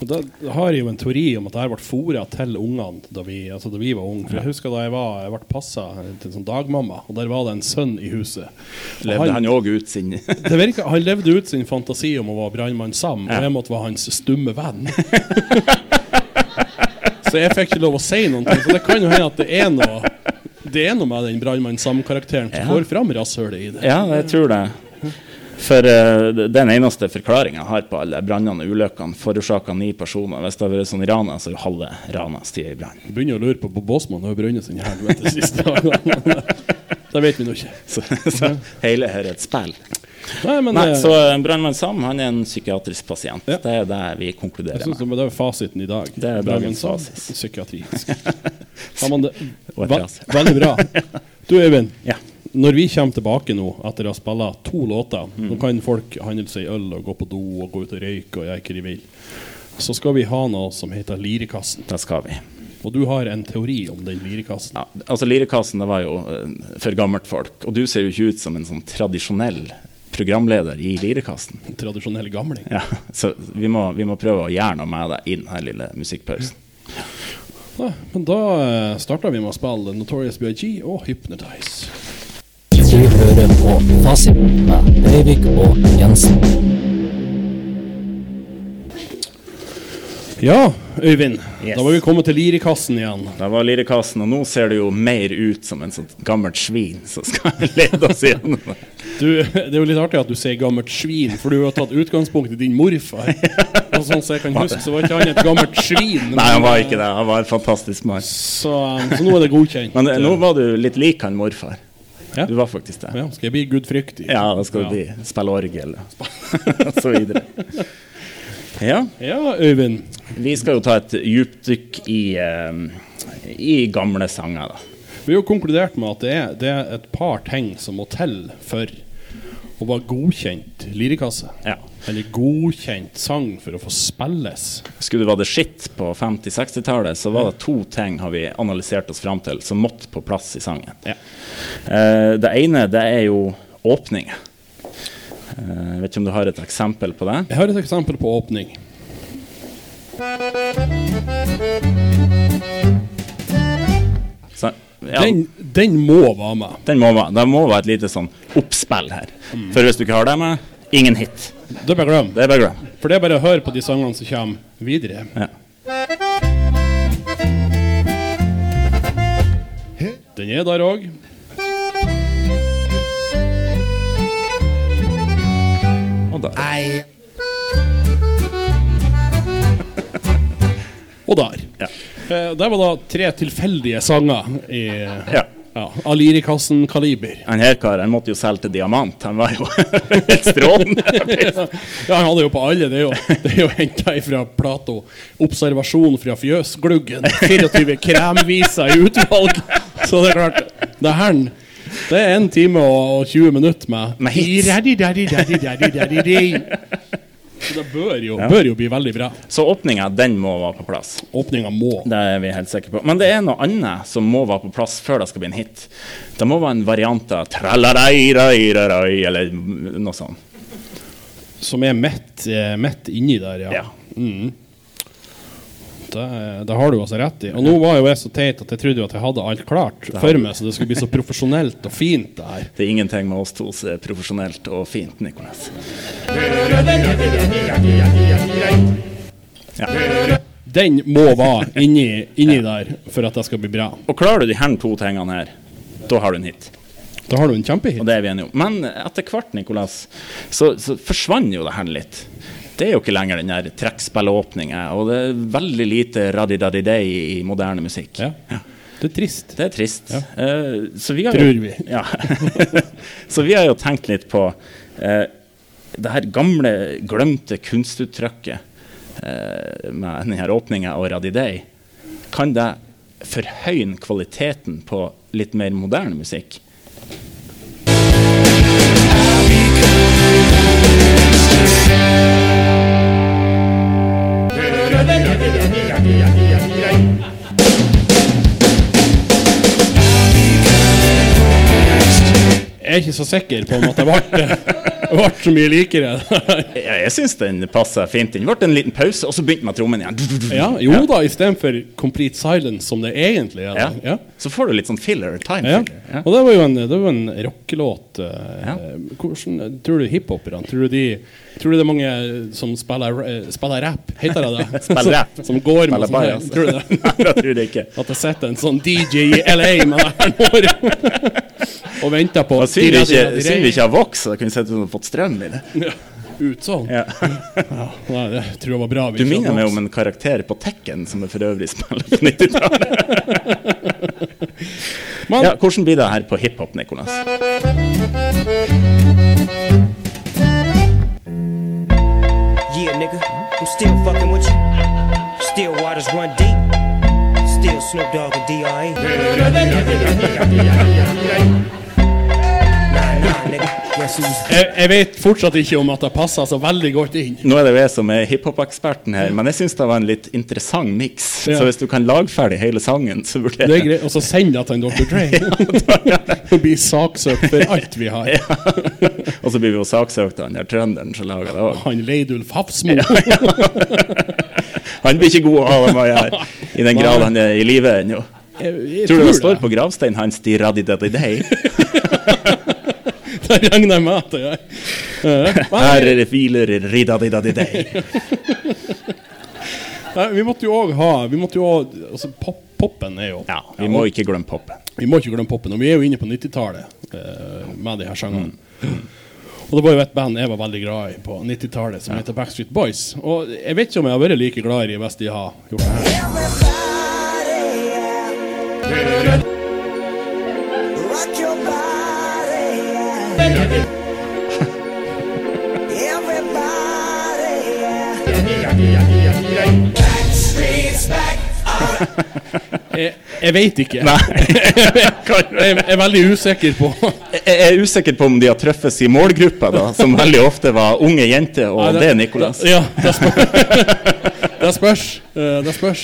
Og Da har jeg jo en teori om at det her ble fôra til ungene da vi, altså da vi var unge. For Jeg husker da jeg, var, jeg ble passa til en sånn dagmamma, og der var det en sønn i huset. Og Levde han òg ut sin [LAUGHS] det virket, han levde ut sin fantasi om å være brannmann Sam, og jeg måtte være hans stumme venn. [LAUGHS] så jeg fikk ikke lov å si ting. Så det kan jo hende at det er noe Det er noe med den brannmann Sam-karakteren som Ja. får fram rasshølet i det. Ja, jeg tror det. For uh, den eneste forklaringa jeg har på alle brannene og ulykkene, forårsaka ni personer. Hvis det hadde vært sånn i Rana, så er jo halve Rana stia i brann. Begynner å lure på på Båsmann har brunnet sin helvete siste [LAUGHS] dagene. det vet vi nå ikke. Så, så hele her er et spill. Nei, men Nei, det, så brannmann Sam han er en psykiatrisk pasient. Ja. Det er det vi konkluderer med. det er fasiten i dag. Det er Brannmann Sam. Psykiatrisk. [LAUGHS] Ve [LAUGHS] veldig bra. [LAUGHS] Du Øyvind, Ja. når vi kommer tilbake nå etter å ha spilt to låter Mm. Nå kan folk handle seg øl og gå på do og gå ut og røyke og gjøre hva de vil. Så skal vi ha noe som heter Lirekassen. Det skal vi. Og du har en teori om den lirekassen. Ja, altså Lirekassen det var jo eh, for gammelt folk. Og du ser jo ikke ut som en sånn tradisjonell programleder i Lirekassen. Tradisjonell gamling. Ja, så vi må, vi må prøve å gjøre noe med det i denne lille musikkpausen. Ja, men da eh, starter vi med å spille Notorious BIG og Hypnotize. Du hører på Fasiten med Breivik og Jensen. Ja, Øyvind. Yes. Da var vi kommet til Lirekassen igjen. Da var Lirekassen, og nå ser det jo mer ut som en sånn gammelt svin som skal lede oss gjennom det. Du, det er jo litt artig at du sier gammelt svin, for du har tatt utgangspunkt i din morfar. Og sånn som jeg kan huske, så var ikke han et gammelt svin. Nei, han var ikke det. Han var en fantastisk mann. Så, um, så nå er det godkjent. Men det, nå var du litt lik han morfar. Ja. Du var faktisk det. ja, Skal jeg bli gudfryktig? Ja, da skal du bli spille orgel og [LAUGHS] så videre. Ja, Ja, Øyvind. vi skal jo ta et djupdykk i, eh, i gamle sanger, da. Vi har jo konkludert med at det er, det er et par ting som må til for å være godkjent lirekasse. Ja. Eller godkjent sang for å få spilles. Skulle du vært det skitt på 50-60-tallet, så var det to ting har vi analysert oss fram til som måtte på plass i sangen. Ja. Eh, det ene det er jo åpninger. Eh, vet ikke om du har et eksempel på det? Jeg har et eksempel på åpning. Så, ja, den, Den, den må være med. må være, det må være et lite sånn oppspill her. For hvis du ikke har det med, ingen hit. Det er bare glem. Det er bare glem. For det er bare å høre på de sangene som kommer videre. Ja. Den er der òg. Og da. Og der. Ja. Eh, der var da tre tilfeldige sanger i Ja. ja, av Lirekassen-kaliber. Han her karen måtte jo selge til diamant. Han var jo [LAUGHS] helt strålende. [LAUGHS] Ja, han hadde jo på alle. Det er jo, det er jo henta fra Plato. 'Observasjon fra fjøsgluggen'. [LAUGHS] 24 kremviser i utvalg. Så det er klart Det her det er en time og, og 20 minutter med Med hits. Så det bør jo, bør jo bli veldig bra. Så åpninga, den må være på plass. Åpninga må. Det er vi helt sikre på. Men det er noe annet som må være på plass før det skal bli en hit. Det må være en variant av tralalairairarai, eller noe sånt. Som er midt, eh, midt inni der, ja. Ja. Mm. Det, det har du altså rett i. Og nå var jo jeg så teit at jeg trodde at jeg hadde alt klart for meg, så det skulle bli så profesjonelt og fint, det her. Det er ingenting med oss to som er profesjonelt og fint, Nikolas. Den må være inni, inni der for at det skal bli bra. Og klarer du de her to tingene her, da har du en hit. Da har du en kjempehit. Og det er vi enige om. Men etter hvert, Nikolas, så, så forsvant jo det her litt. Det er jo ikke lenger den der trekkspillåpninga, og det er veldig lite radidadidei i moderne musikk. Ja. Det er trist. Det er trist. Ja. Uh, så vi har Tror jo, vi. Ja. [LAUGHS] så vi har jo tenkt litt på uh, det her gamle, glemte kunstuttrykket uh, med denne åpninga og radidei. Kan det forhøyne kvaliteten på litt mer moderne musikk? Jeg er ikke så sikker på om at det ble, [LAUGHS] ble så mye likere. [LAUGHS] Ja, jeg syns den passer fint. Den Det ble en liten pause, og så begynte med trommen igjen. Ja, jo da, istedenfor complete silence, som det egentlig er. Ja. Ja. Så får du litt sånn filler. Time Ja. Ja. Og det var jo en, det var en rockelåt. eh, Ja. Hvordan tror du hiphoperne tror, du de- tror du det er mange som spiller, eh, spiller rap? Heter det det? [LAUGHS] Spiller rap. Som, går med sånn her. Tror du det? Nei, jeg tror det ikke. At jeg sitter en sånn DJ i LA med det her nå og venter på Synd vi ikke, har vokst, så det kunne sett ut som fått strøm i det. Ja, Ut sånn. Ja. Ja, nei, det tror jeg var bra. Du minner meg om en karakter på Tekken som jeg for øvrig spiller på 90-tallet. [LAUGHS] Ja, hvordan blir det her på hiphop, Nikolas? Yeah, nigga, I'm still fucking with you. Still waters run deep. Still Snoop Dogg and D.R.E. Jeg, jeg vet fortsatt ikke om at det passer så veldig godt inn. Nå er det jeg som er hiphop-eksperten her, men jeg syns det var en litt interessant miks. Ja. Så hvis du kan lage ferdig hele sangen, så burde Det er greit. Og så send det til en Dr. Dre. [LAUGHS] Og blir saksøkt for alt vi har. [LAUGHS] ja. Og så blir vi jo saksøkt av han der trønderen som lager det òg. Han Leidulf Hafsmo. [LAUGHS] Han blir ikke god med å gjøre, i den grad han er i live ennå. Jeg, jeg Tror du det det. står på gravsteinen hans 'Di raddi daddi dei'? [LAUGHS] Det regner jeg med at det gjør. Her er det filer ridaddi daddi dei. [LAUGHS] Vi måtte jo òg ha Vi måtte jo også, altså, pop, Poppen er jo Ja, vi må ikke glemme poppen. Vi må ikke glemme poppen. Og vi er jo inne på 90-tallet eh, med de her sangene. Og det var jo et band jeg var veldig glad i på 90-tallet, som heter Backstreet Boys. Og jeg vet ikke om jeg har vært like glad i dem hvis de har gjort det her. Jeg, jeg vet ikke. Nei. Jeg er veldig usikker på Jeg er usikker på om de har truffet sin målgruppe, da, som veldig ofte var unge jenter, og det er Nicolas. Ja, det spørs. [LAUGHS] Det spørs. Eh, Det spørs.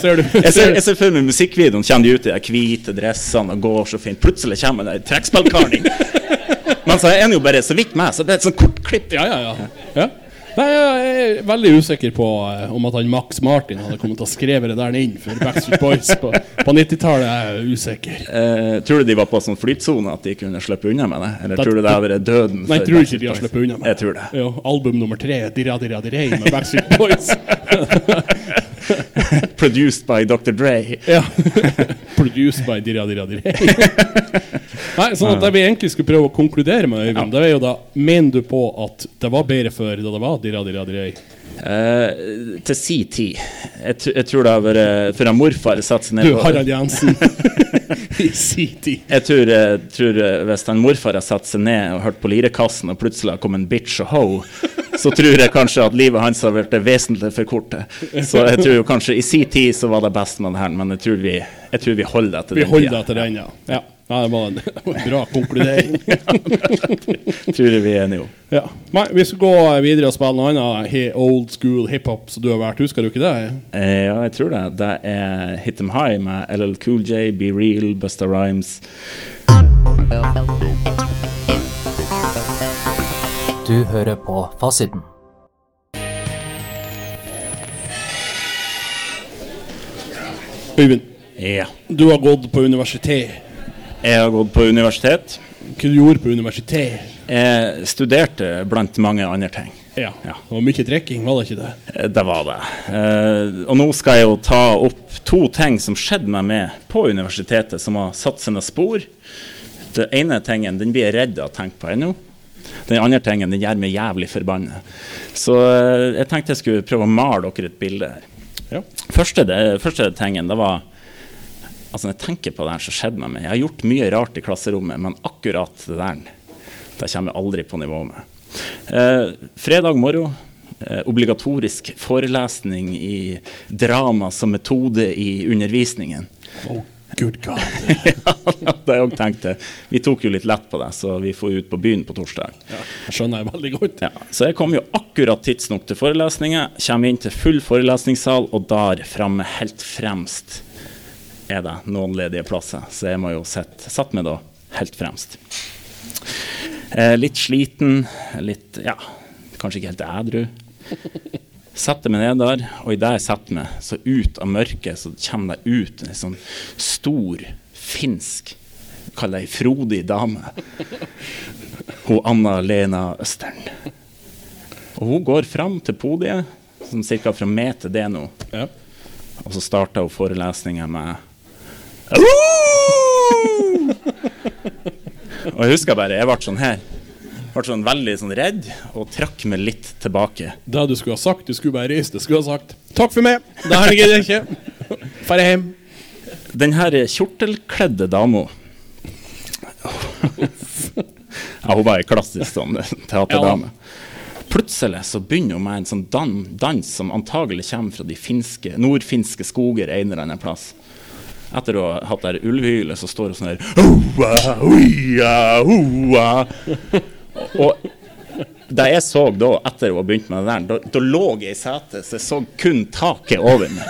Ser du? Jeg ser, jeg ser for meg musikkvideoen. Kommer de ut i de hvite dressene og går så fint. Plutselig kommer det en trekkspillkaren inn. Men så er han jo bare så vidt med, så det er et sånt kort klipp. Ja, ja, ja. ja. Nei, jeg er veldig usikker på eh, om at han Max Martin hadde kommet til å skrive det der inn for Backstreet Boys på, på 90-tallet. er jeg usikker. Eh, tror du de var på sånn flytsone at de kunne slippe unna med det? Eller Det- tror du det hadde vært døden? Nei, for jeg tror ikke de har Backstreet Boys? sluppet unna med Jeg tror det. Jo, album nummer tre, Dirra Dirra Dirrei med Backstreet Boys. [LAUGHS] Produced by Dr. Dre. ja. [LAUGHS] Produced by Dirra Dirra Dirrei. [LAUGHS] Nei, sånn at det vi egentlig skulle prøve å konkludere med, Øyvind, det er jo da Mener du på at det var bedre før da det var Dirra Dirra Dirrei? Eh, til si tid. Jeg, tr- jeg tror det har vært For han morfar satte seg ned Du, Harald Jensen. [LAUGHS] I si tid. Jeg tror, jeg tror eh, hvis han morfar har satt seg ned og hørt på Lirekassen, og plutselig har kommet en bitch og ho, så tror jeg kanskje at livet hans har vært vesentlig for kortet. Så jeg tror jo kanskje i si tid så var det best med det her, men jeg tror vi, jeg tror vi holder det til Vi den holder tida. til den, ja. ja. Ja det var en, [LAUGHS] bra konkludering. [LAUGHS] Tror jeg vi er enige om. Ja. Nei, vi skal gå videre og spille noe annet he, old school hiphop som du har vært. Husker du ikke det? Eh, ja, jeg tror det. Det er Hit Them High med LL Cool J, Be Real, Busta Rhymes. Du hører på Fasiten. Øyvind, Ja. du har gått på universitet. Jeg har gått på universitet. Hva du gjorde på universitet? Jeg studerte blant mange andre ting. Ja. Ja. Var mye drikking, var det ikke det? Eh, Det var det. Eh, og nå skal jeg jo ta opp to ting som skjedde meg med på universitetet, som har satt sine spor. Den ene tingen den blir jeg redd av å tenke på ennå. Den andre tingen den gjør meg jævlig forbanna. Så eh, jeg tenkte jeg skulle prøve å male dere et bilde her. Ja. Første, det, første tingen, det var Altså, når jeg tenker på det her som skjedde med meg Jeg har gjort mye rart i klasserommet, men akkurat det der, det kommer jeg aldri på nivå med. Eh, fredag morgen, eh, obligatorisk forelesning i drama som metode i undervisningen. Oh, good God. [LAUGHS] ja, det har jeg også tenkt. Vi tok jo litt lett på det, så vi får ut på byen på torsdag. Ja, skjønner jeg veldig godt. Ja, så jeg kom jo akkurat tidsnok til forelesninga, kommer inn til full forelesningssal, og der framme, helt fremst, er det noen ledige plasser. Så jeg må jo sette, satt meg da helt fremst. Eh, litt sliten, litt ja, kanskje ikke helt ædru. Setter meg ned der, og i det jeg setter meg, så ut av mørket så kommer det ut en sånn stor finsk Kall det ei frodig dame. Hun Anna-Lena Østern. Og hun går fram til podiet, som ca. fra meg til det nå, Ja. og så starter hun forelesninga med Og jeg husker bare, jeg ble sånn her. Ble sånn veldig sånn redd og trakk meg litt tilbake. Det du skulle ha sagt, du skulle bare reist deg. Skulle ha sagt 'takk for meg', det her gidder jeg ikke. Drar hjem. Den her kjortelkledde dama Ja, hun var ei klassisk sånn teaterdame. Plutselig så begynner hun med en sånn dan dans som antagelig kommer fra de finske, nordfinske skoger en eller annen plass. Etter å ha hatt der her ulvehylet, så står det sånn her «Hoa, huia, hoa». Og da jeg så da, etter å ha begynt med det der, da, da lå jeg i setet, så jeg så kun taket over meg.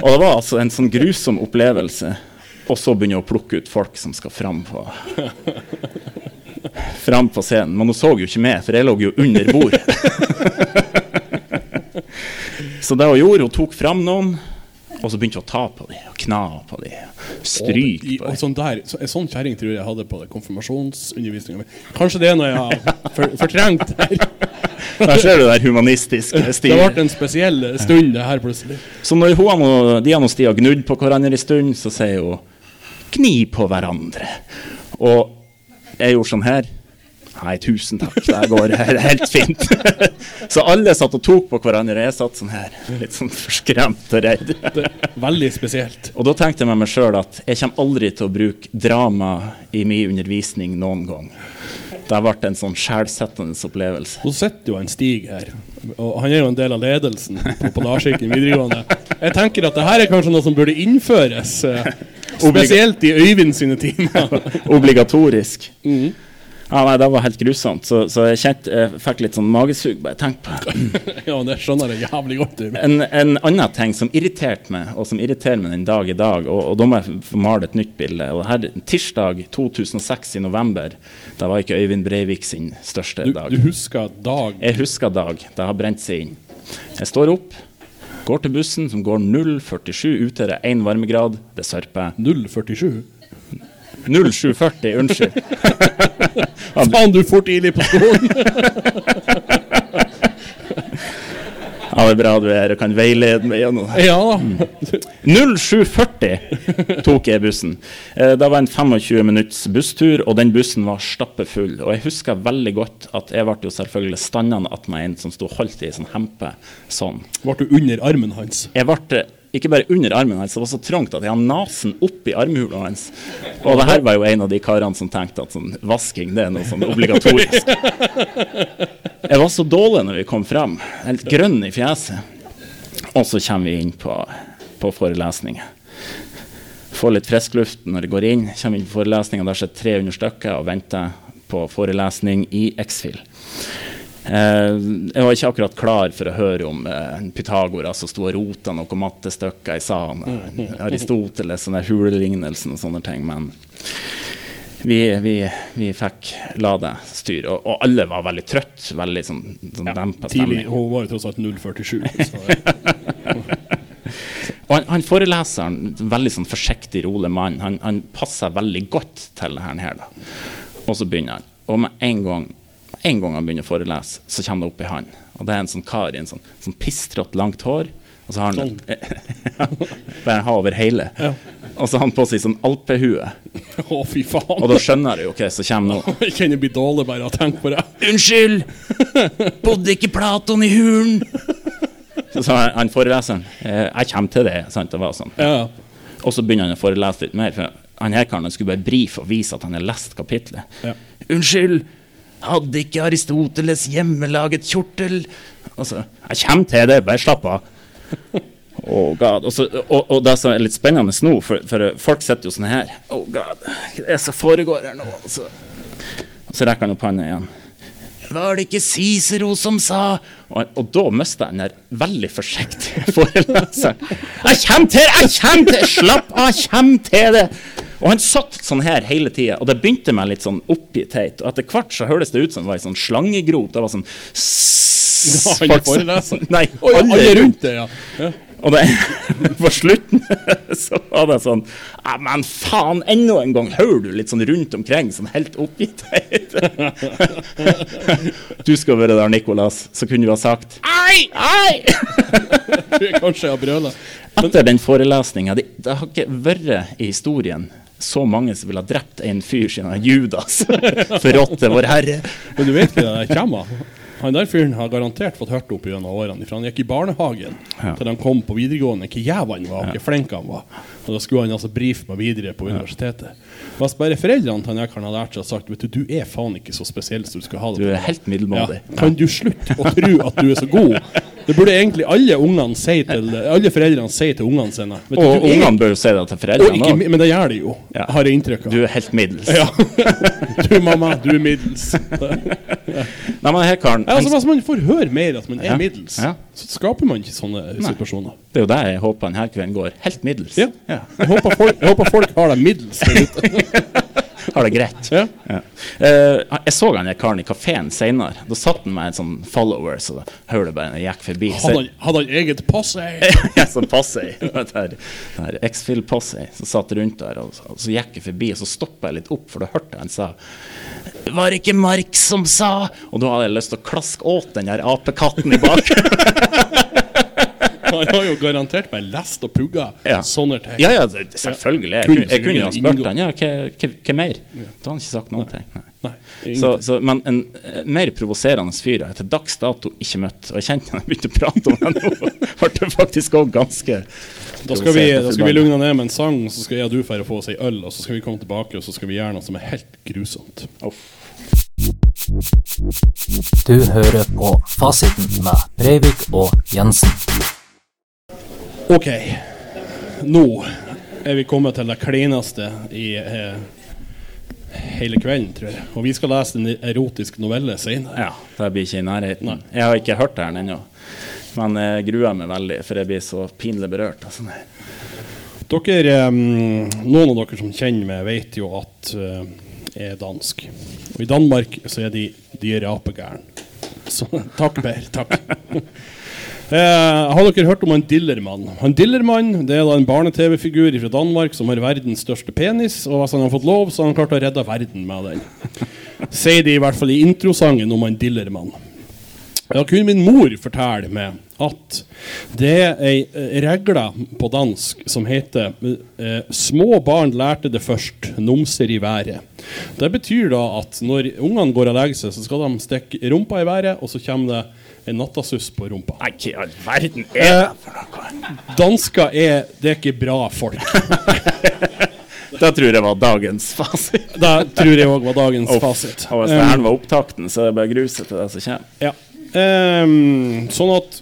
Og det var altså en sånn grusom opplevelse. Og så begynner jeg å plukke ut folk som skal fram på Fram på scenen. Men hun så jo ikke meg, for jeg lå jo under bord. [LAUGHS] så det hun gjorde, hun tok fram noen, og så begynte hun å ta på dem, og kna på dem, stryke på dem. sånn der, så, En sånn kjerring tror jeg jeg hadde på det konfirmasjonsundervisninga mi. Kanskje det er noe jeg har for, fortrengt her. Der ser du det der humanistiske Det ble stilen. en spesiell stund, det her plutselig. Så når hun og, de har noe har og gnudd på hverandre en stund, så sier hun 'gni på hverandre'. Og jeg gjorde sånn her. Nei, tusen takk, det går [LAUGHS] helt fint. [LAUGHS] så alle satt og tok på hverandre, jeg satt sånn her, litt sånn forskremt og redd. [LAUGHS] Veldig spesielt. Og da tenkte jeg med meg sjøl at jeg kommer aldri til å bruke drama i min undervisning noen gang. Det har vært en sånn skjellsettende opplevelse. Nå sitter jo en Stig her, og han er jo en del av ledelsen på, på Larsiken videregående. Jeg tenker at det her er kanskje noe som burde innføres, eh, spesielt i Øyvind sine timer. Obligatorisk. Ja, nei, Det var helt grusomt. Så, så jeg kjent, jeg fikk litt sånn magesug bare tenk på det. [LAUGHS] ja, det skjønner jeg jævlig godt. En, en annen ting som irriterte meg, og som irriterer meg den dag i dag, og, og da må jeg få male et nytt bilde. Og her, Tirsdag 2006 i november, da var ikke Øyvind Breivik sin største Du, dag. du husker dag Jeg husker dag. Det har brent seg inn. Jeg står opp, går til bussen som går 0,47 ute, det er én varmegrad, det sørper. 047? 0740, unnskyld. [LAUGHS] Faen, du for tidlig på skolen! [LAUGHS] Ja, det er bra du er og kan veilede meg gjennom det. ja da. 0740 tok jeg bussen. Eh, Det var en 25 minutts busstur, og den bussen var stappfull. Og jeg husker veldig godt at jeg ble jo selvfølgelig standende attmed en som sto holdt i en sånn hempe sånn. Ble du under armen hans? Jeg ble ikke bare under armen hans, det var så trangt at jeg hadde nesen opp i armhula hans. Og det her var jo en av de karene som tenkte at sånn vasking det er noe sånn obligatorisk. Jeg var så dårlig når vi kom frem, helt grønn i fjeset. Og så kommer vi inn på, på forelesningen. Får litt frisk luft når jeg går inn. Kommer inn på forelesningen, der sitter 300 stykker og venter på forelesning i X-Fill. Eh, jeg var ikke akkurat klar for å høre om eh, Pythagoras som sto og rota noen mattestykker i salen. [LAUGHS] Aristoteles og hulelignelsen og sånne ting. Men vi, vi, vi fikk la det styre. Og, og alle var veldig trøtt, veldig sånn, sånn dempa Tidlig. Hun var jo tross alt 047. Så, [LAUGHS] Og han, han foreleseren, veldig sånn forsiktig, rolig mann, han, han passer veldig godt til det her. Og så begynner han. Og med en gang, en gang han begynner å forelese, så kommer det opp i han. Og det er en sånn kar i en sånn, sånn pistrått, langt hår. Og så har han [LAUGHS] Bare ha over hele. Ja. Og så har han på seg sånn alpehue. å, fy faen. Og da skjønner jeg jo hva som kommer [LAUGHS] nå. Jeg kjenner blir dårlig bare av å tenke på det. Unnskyld! [LAUGHS] Bodde ikke Platon i hulen? Så sa han- han foreleseren eh, Jeg kommer til det. Sant? Det var sånn. Ja. Og så begynner han å forelese litt mer. For han her karen skulle bare brife og vise at han har lest kapitlet. Ja. Unnskyld, hadde ikke Aristoteles hjemmelaget kjortel? Og så Jeg kommer til det, bare slapp av. [LAUGHS] Oh god. Og, så, og, og det som er litt spennende nå, for, for folk sitter jo sånn her Oh god, hva er det som foregår her nå? Og så, og så rekker han opp hånda igjen. Var det ikke Cicero som sa Og, og da mister jeg den der veldig forsiktige [LAUGHS] foreleseren. Jeg kommer til det! Jeg kommer til det! Slapp av, jeg kommer til det! Og han satt sånn her hele tida, og det begynte med litt sånn oppgitthet. Og etter hvert så høres det ut som det var ei sånn slangegrop. Det var sånn Det var [LAUGHS] alle Nei, alle rundt det, ja. ja. og det, [LAUGHS] på slutten [LAUGHS] så var det sånn Men faen, enda en gang hører du litt sånn rundt omkring, sånn helt oppgitt. Du skal være der, Nicolas, så kunne du ha sagt Ei, ei! Kanskje jeg har brøla. Etter den forelesninga det har ikke vært i historien så mange som ville ha drept en fyr siden Judas [LAUGHS] forrådte vår Herre. Men du vet ikke det der kommer? Han der fyren har garantert fått hørt opp gjennom årene. For han gikk i barnehagen Ja. til han kom på videregående. hvor jæv han var, hvor flink han var. Og da skulle han altså brife meg videre på universitetet. Hvis bare foreldrene til han hadde lært seg og sagt Vet du, du er faen ikke så spesiell som du skal ha det Du er helt middelmådig. Ja. Kan du slutte å tro at du er så god? Det burde egentlig alle til Alle foreldrene si til ungene sine. Vet Og du ungene bør jo si det til foreldrene òg. Men det gjør de jo, Ja. har jeg inntrykk av. Du er helt middels. Ja. [LAUGHS] Du mamma, du er middels. [LAUGHS] Nei, men her, Karen, altså, hvis man får høre mer at man er Ja. middels, så skaper man ikke sånne situasjoner. det er jo det jeg håper denne kvelden går. Helt middels. Ja. Jeg, håper folk, jeg håper folk har det middels der ute. [LAUGHS] Har det greit. Ja. Ja. Uh, jeg så han karen i kafeen seinere. Da satt han med en sånn follower, så hørte hører du bare når jeg gikk forbi. Hadde han, hadde han eget posse? [LAUGHS] Ja, sånn posse i [LAUGHS] det her, det her X-Fill posse som satt rundt der, og, og så gikk jeg forbi, og så stoppa jeg litt opp, for da hørte jeg han sa Det var ikke Mark som sa Og da hadde jeg lyst til å klaske åt den der apekatten i bak. [LAUGHS] Han har jo garantert bare lest og pugga Ja. sånne ting. Ja, ja, selvfølgelig. Jeg, jeg kunne jo ha spurt han ja, hva, hva, hva mer? Da har han ikke sagt noe. Nei. Nei, Så, så, men en eh, mer provoserende fyr har jeg til dags dato ikke møtt. Og jeg kjente han begynte å prate om det nå. [LAUGHS] Ble det faktisk òg ganske Da skal, vi, da skal vi lugne ned med en sang, så skal jeg og du fære få oss ei øl, og så skal vi komme tilbake og så skal vi gjøre noe som er helt grusomt. Oh. Du hører på Fasiten med Breivik og Jensen. Ok, nå er vi kommet til det kleineste i eh, hele kvelden, tror jeg. Og vi skal lese en erotisk novelle senere. Ja, det blir ikke i nærheten. Nei. Jeg har ikke hørt den ennå. Men jeg gruer meg veldig, for jeg blir så pinlig berørt. Altså. Dere, eh, noen av dere som kjenner meg, vet jo at eh, jeg er dansk. Og i Danmark så er de, de rapegærne. Så takk, Per. Takk. [LAUGHS] Eh, har dere hørt om han Dillermann? Han Dillermann det er da en barne-TV-figur fra Danmark som har verdens største penis, og hvis han har fått lov, så har han klart å redde verden med den. [LAUGHS] Sier de i hvert fall i introsangen om han Dillermann. Da kunne min mor fortelle meg at det er ei eh, regle på dansk som heter eh, 'Små barn lærte det først, numser i været'. Det betyr da at når ungene går og legger seg, så skal de stikke rumpa i været, og så kommer det en nattasuss på rumpa. Nei, hva i all verden er Eh, det for noe? dansker er Det er ikke bra folk. [LAUGHS] Det tror jeg var dagens fasit. Det tror jeg òg var dagens Uff. fasit. Og hvis det her var opptakten, så er det bare gruset til det som kommer. Ja. Um, sånn at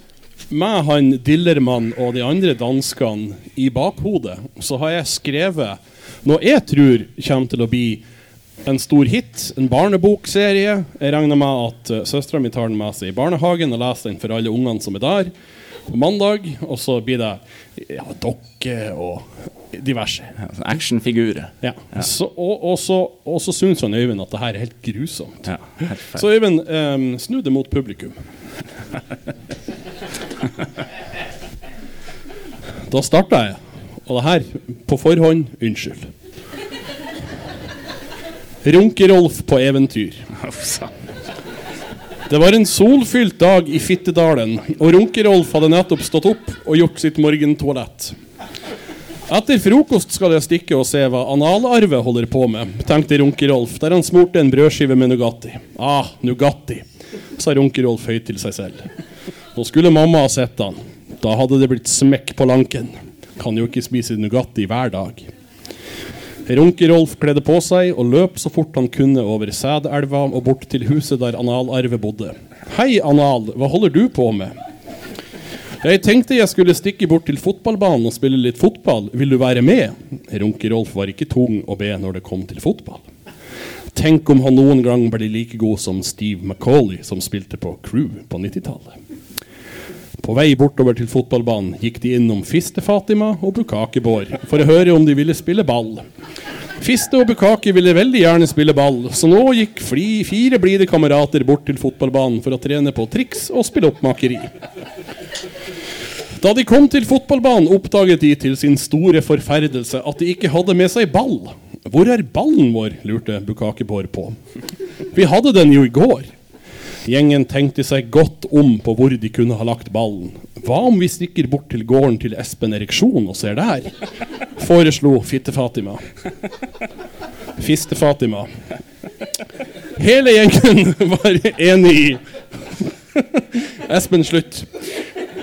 med han Dillermann og de andre danskene i bakhodet, så har jeg skrevet noe jeg tror kommer til å bli en stor hit, en barnebokserie. Jeg regner med at uh, søstera mi tar den med seg i barnehagen og leser den for alle ungene som er der på mandag. Og så blir det ja, dokker og diverse. Ja, sånn Actionfigurer. Ja. Så, og, og, så, og så syns han Øyvind at det her er helt grusomt. Ja, helt. Så Øyvind, um, snu det mot publikum. [LAUGHS] da starta jeg. Og det her, på forhånd, unnskyld. Runke-Rolf på eventyr. Det var en solfylt dag i Fittedalen, og Runke-Rolf hadde nettopp stått opp og gjort sitt morgentoalett. Etter frokost skal jeg stikke og se hva analarve holder på med, tenkte Runke-Rolf, der han smurte en brødskive med Nugatti. Ah, Nugatti, sa Runke-Rolf høyt til seg selv. Nå skulle mamma ha sett han. Da hadde det blitt smekk på lanken. Kan jo ikke spise Nugatti hver dag. Runke-Rolf kledde på seg og løp så fort han kunne over Sædelva og bort til huset der Analarve bodde. Hei, Anal, hva holder du på med? Jeg tenkte jeg skulle stikke bort til fotballbanen og spille litt fotball. Vil du være med? Runke-Rolf var ikke tung å be når det kom til fotball. Tenk om han noen gang ble like god som Steve McCauley, som spilte på Crew på 90-tallet. På vei bortover til fotballbanen gikk de innom Fiste-Fatima og Bukake Bård for å høre om de ville spille ball. Fiste og Bukake ville veldig gjerne spille ball, så nå gikk fire blide kamerater bort til fotballbanen for å trene på triks og spille oppmakeri. Da de kom til fotballbanen, oppdaget de til sin store forferdelse at de ikke hadde med seg ball. Hvor er ballen vår? lurte Bukake Bård på. Vi hadde den jo i går. Gjengen tenkte seg godt om på hvor de kunne ha lagt ballen. Hva om vi stikker bort til gården til Espen Ereksjon og ser der? Foreslo Fitte-Fatima. Fiste-Fatima. Hele gjengen [LAUGHS] var enig i Espen, slutt.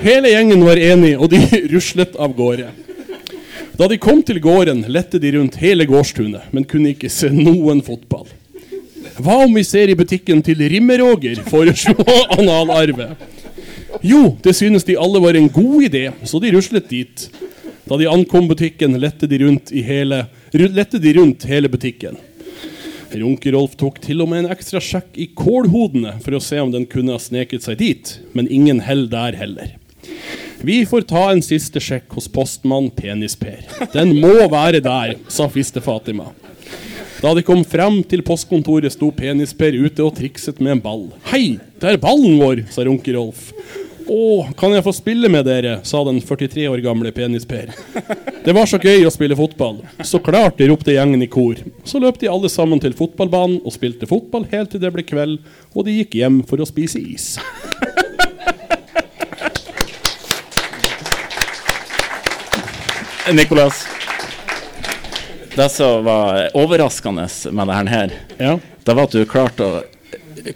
Hele gjengen var enig, og de ruslet av gårde. Da de kom til gården, lette de rundt hele gårdstunet, men kunne ikke se noen fotball. Hva om vi ser i butikken til Rimmeråger, foreslo Analarve. Jo, det synes de alle var en god idé, så de ruslet dit. Da de ankom butikken, lette de rundt, hele, lette de rundt hele butikken. Runke-Rolf tok til og med en ekstra sjekk i kålhodene for å se om den kunne ha sneket seg dit, men ingen hell der heller. Vi får ta en siste sjekk hos postmann Penis-Per. Den må være der, sa Fiste Fatima. Da de kom frem til postkontoret, sto Penis-Per ute og trikset med en ball. Hei, det er ballen vår, sa Runke-Rolf. Å, kan jeg få spille med dere, sa den 43 år gamle Penis-Per. Det var så gøy å spille fotball. Så klart, de ropte gjengen i kor. Så løp de alle sammen til fotballbanen og spilte fotball helt til det ble kveld, og de gikk hjem for å spise is. Nicolas. Det som var overraskende med det her, Ja. det var at du klarte å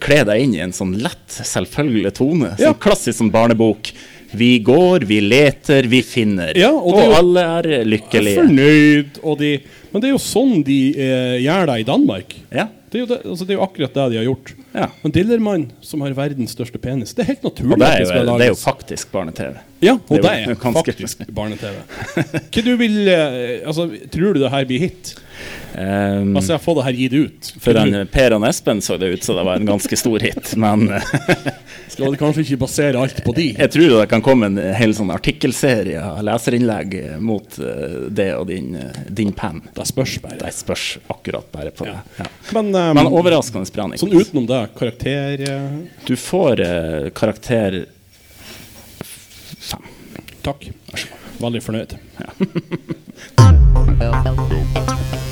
kle deg inn i en sånn lett, selvfølgelig tone. Sånn Ja. klassisk som barnebok. Vi går, vi leter, vi finner. Ja, og og jo- alle er lykkelige. Fornøyd, og de Men det er jo sånn de eh, gjør det i Danmark. Ja. Det er, jo det, altså det er jo akkurat det de har gjort. Ja. En Dillermann som har verdens største penis, det er helt naturlig. Og det er, jo, det er jo faktisk barne-TV. Ja, og det det er er, jo ganske- faktisk barne-TV. Hva du vil eh, Altså, tror du det her blir hit? Um, Altså, jeg får det her gitt ut. for Tror Per og Espen så det ut som det var en ganske stor hit, men [LAUGHS] Skal du kanskje ikke basere alt på de? jeg tror det kan komme en hel sånn artikkelserie av leserinnlegg mot uh, det og din, eh, din penn. Det spørs bare. Det spørs akkurat bare på det. Ja. Men, um, Men overraskende bra, sånn utenom det, karakter uh... Du får karakter fem. Takk. Veldig fornøyd. [LAUGHS]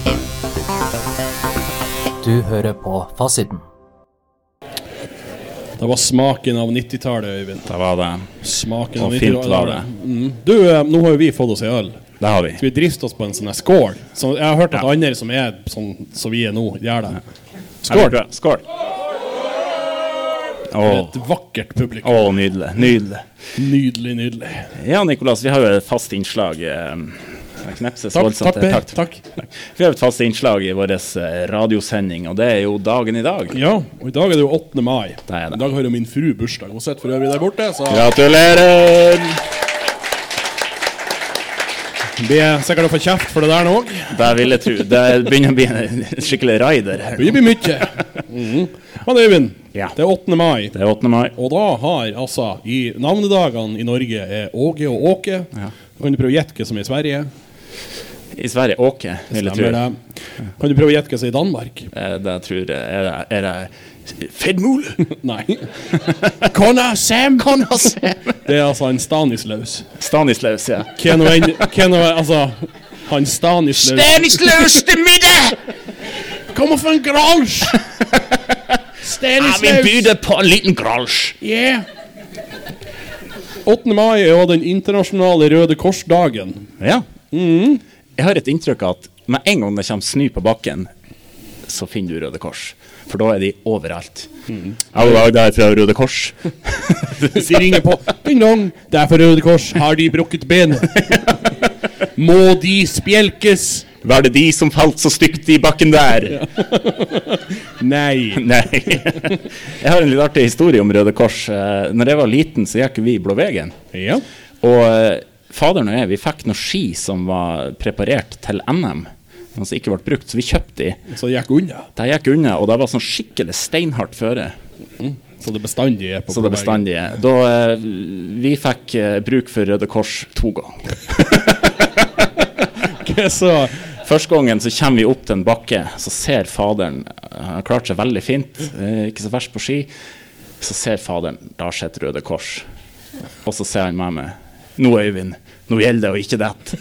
Du hører på Fasiten. Det var smaken av 90-tallet, Øyvind. Det var det Smaken Og av fint 90-tallet. var det. Mm. Du, eh, nå har jo vi fått oss ei øl. Det har vi. Så vi drister oss på en sånn skål? Så jeg har hørt at Ja. andre som er sånn som vi er nå, gjør det. Skål! Skål! Skål. Et vakkert publikum. å, nydelig. Nydelig. Nydelig, nydelig. Ja, Nikolas, vi har jo et fast innslag eh, knepses Takk, voldsomt. takk. Takk. Takk. Vi har et fast innslag i vår eh, radiosending, og det er jo dagen i dag. Ja, og i dag er det jo 8. mai. Det er det. I dag har jo min fru bursdag. Hun sitter for øvrig der borte, så Gratulerer! blir sikkert å få kjeft for det der nå òg. Det vil jeg tro. Det begynner å bli en skikkelig raider. Det bli mye. Mhm. Men Øyvind, Ja. det er 8. mai. Det er 8. mai. Og da har altså i navnedagene i Norge er Åge og Åke. Ja. Kan du prøve å gjette hva som er i Sverige? I Sverige Åke, vil jeg tro. Kan du prøve å gjette hva som er i Danmark? Eh, Det tror jeg er det, er det Fedmul? [LAUGHS] Nei. Kona Sam! [LAUGHS] Kona Sam. Det er altså en Stanislaus. Stanislaus, ja. Hvem altså Han Stanislaus Stanislaus til middag! Kommer fra en grasj! Ja, vi byr på en liten gransj Yeah. 8. mai er jo den internasjonale Røde Kors-dagen. Ja. Jeg har et inntrykk av at med en gang det kommer snø på bakken, så finner du Røde Kors. For da er de overalt. God dag, det er fra Røde Kors. De ringer på. Ding dong, det er fra Røde Kors. Har de brukket benet? [LAUGHS] Må de spjelkes? Var det de som falt så stygt i bakken der? Nei. [LAUGHS] Nei. Jeg har en litt artig historie om Røde Kors. Eh, Når jeg var liten, så gikk vi Blåvegen. Ja. Og eh, faderen og jeg vi fikk noen ski som var preparert til NM, som ikke ble brukt, så vi kjøpte de. Så det gikk unna. De gikk unna, og det var sånn skikkelig steinhardt føre. Så det bestandig er på Så det bestandige. Da eh, vi fikk eh, bruk for Røde Kors to ganger. [LAUGHS] Så Første gangen så kommer vi opp til en bakke, så ser faderen eh, Han har klart seg veldig fint, eh, ikke så verst på ski. Så ser faderen da sitter Røde Kors. Og så ser han med meg. Nå, Øyvind, nå gjelder det å ikke dette.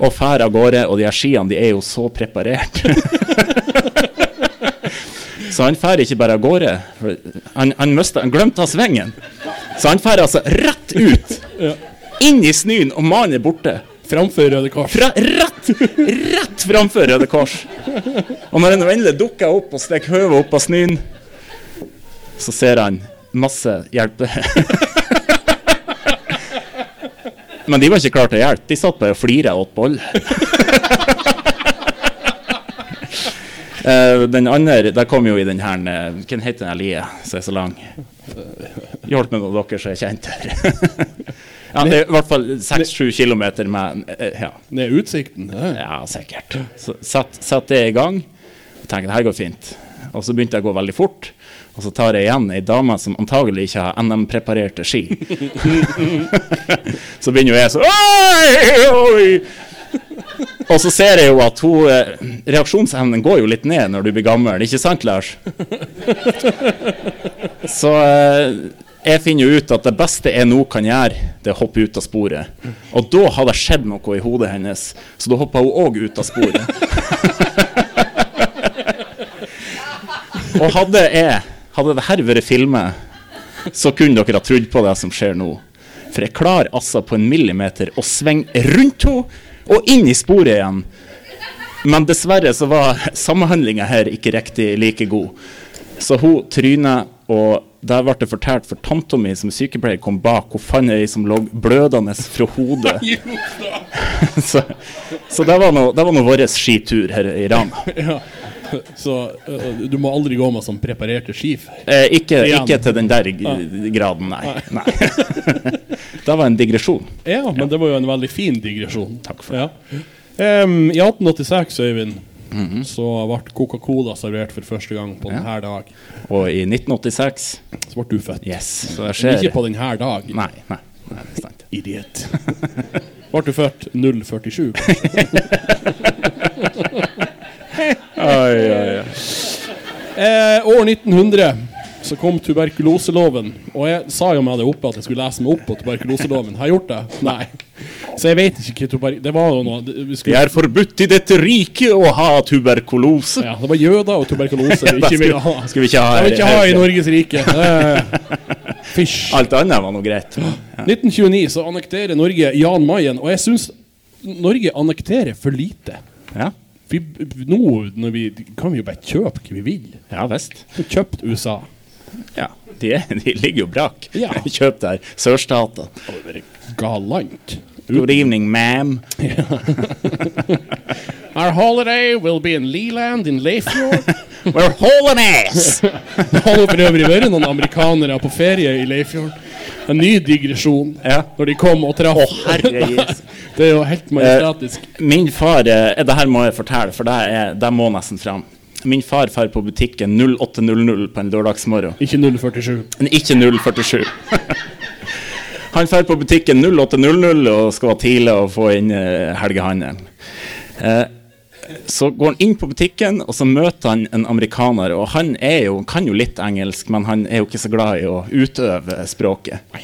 Og fær av gårde, og de her skiene de er jo så preparert. [LAUGHS] så han fær ikke bare av gårde. Han, han, møste, han glemte av svingen. Så han fær altså rett ut. Inn i snøen, og mannen er borte. framfor Røde Kors. Fra, rett, rett framfor Røde Kors. Og når han endelig dukker opp og stikker hodet opp av snøen, så ser han masse hjelpe... [LAUGHS] Men de var ikke klare til å hjelpe. De satt bare og flira og åt boll. Eh, den andre, der kom jo i den her eh, Hvem heter den lia som er så lang? Hjulpet meg, dere som er kjent her. [LAUGHS] ja, det er i hvert fall seks-sju kilometer med ja. ja. Ned utsikten. Ja. Ja, sikkert. Så satt, satt det i gang. og tenkte det her går fint. Og så begynte jeg å gå veldig fort. Og så tar jeg igjen ei dame som antagelig ikke har NM-preparerte ski. [LAUGHS] så begynner jo jeg så Oi, oi! Og så ser jeg jo at hun, eh, reaksjonsevnen går jo litt ned når du blir gammel, ikke sant, Lars? [LAUGHS] Så eh, jeg finner jo ut at det beste jeg nå kan gjøre, det er å hoppe ut av sporet. Og da hadde det skjedd noe i hodet hennes, så da hoppa hun òg ut av sporet. [LAUGHS] Og hadde jeg Hadde dette vært filmet, så kunne dere ha trodd på det som skjer nå. For jeg klarer altså på en millimeter å svinge rundt henne og inn i sporet igjen. Men dessverre så var samhandlinga her ikke riktig like god. Så hun tryna, og der ble det fortalt for tanta mi som sykepleier kom bak, hun fant ei som lå blødende fra hodet. [LAUGHS] [LAUGHS] så så det var nå det var nå vår skitur her i Rana. [LAUGHS] Så øh, du må aldri gå med sånn preparerte skiv? Eh, ikke, ikke til den der graden, nei. nei. [LAUGHS] det var en digresjon. Ja, men det var jo en veldig fin digresjon. Takk for det. Ja. Um, I 1886, Øyvind, Mhm. så ble Coca-Cola servert for første gang på denne dag. Og i 1986 Så ble du født. Yes. Så skjer ikke på denne dag. Nei, nei, nei, det er sant. Idiot. ble du født 047? [LAUGHS] Oi, oi. Eh, år 1900 så kom tuberkuloseloven. Og jeg sa jo med det oppe at jeg skulle lese meg opp på tuberkuloseloven. Har jeg gjort det? Nei. Så jeg vet ikke hva tuber... Det var jo noe det, vi Det er forbudt i dette riket å ha tuberkulose. ja, Det var jøder og tuberkulose vi [LAUGHS] ikke ville ha. Skal vi ikke ha Det ikke ha i Norges rike. [LAUGHS] Eh, Fysj. Alt annet var nå greit. Ja. 1929 så annekterer Norge Jan Mayen, og jeg syns Norge annekterer for lite. Ja. Vi, nå vi, kan vi jo bare kjøpe hva vi vil. ja visst. Kjøpt USA. Ja. De, de ligger jo brak. Ja. Kjøp der. Sørstater. Galant. Good evening, ma'am. [LAUGHS] Our holiday will be in Leland in Leifjord. [LAUGHS] We're hauling ass! [LAUGHS] Det har for øvrig vært noen amerikanere på ferie i Leifjord. En ny digresjon. Ja. Når de kom og traff. Oh. [LAUGHS] Det er jo helt majestatisk. Min far eh, Det her må jeg fortelle, for det, er, det må nesten fram. Min far drar på butikken 08.00 på en lørdagsmorgen. Ikke 047. Men ikke 047. [LAUGHS] Han drar på butikken 08.00 og skal være tidlig og få inn eh, helgehandelen. Eh, så går han inn på butikken, og så møter han en amerikaner. Og han er jo, kan jo litt engelsk, men han er jo ikke så glad i å utøve språket.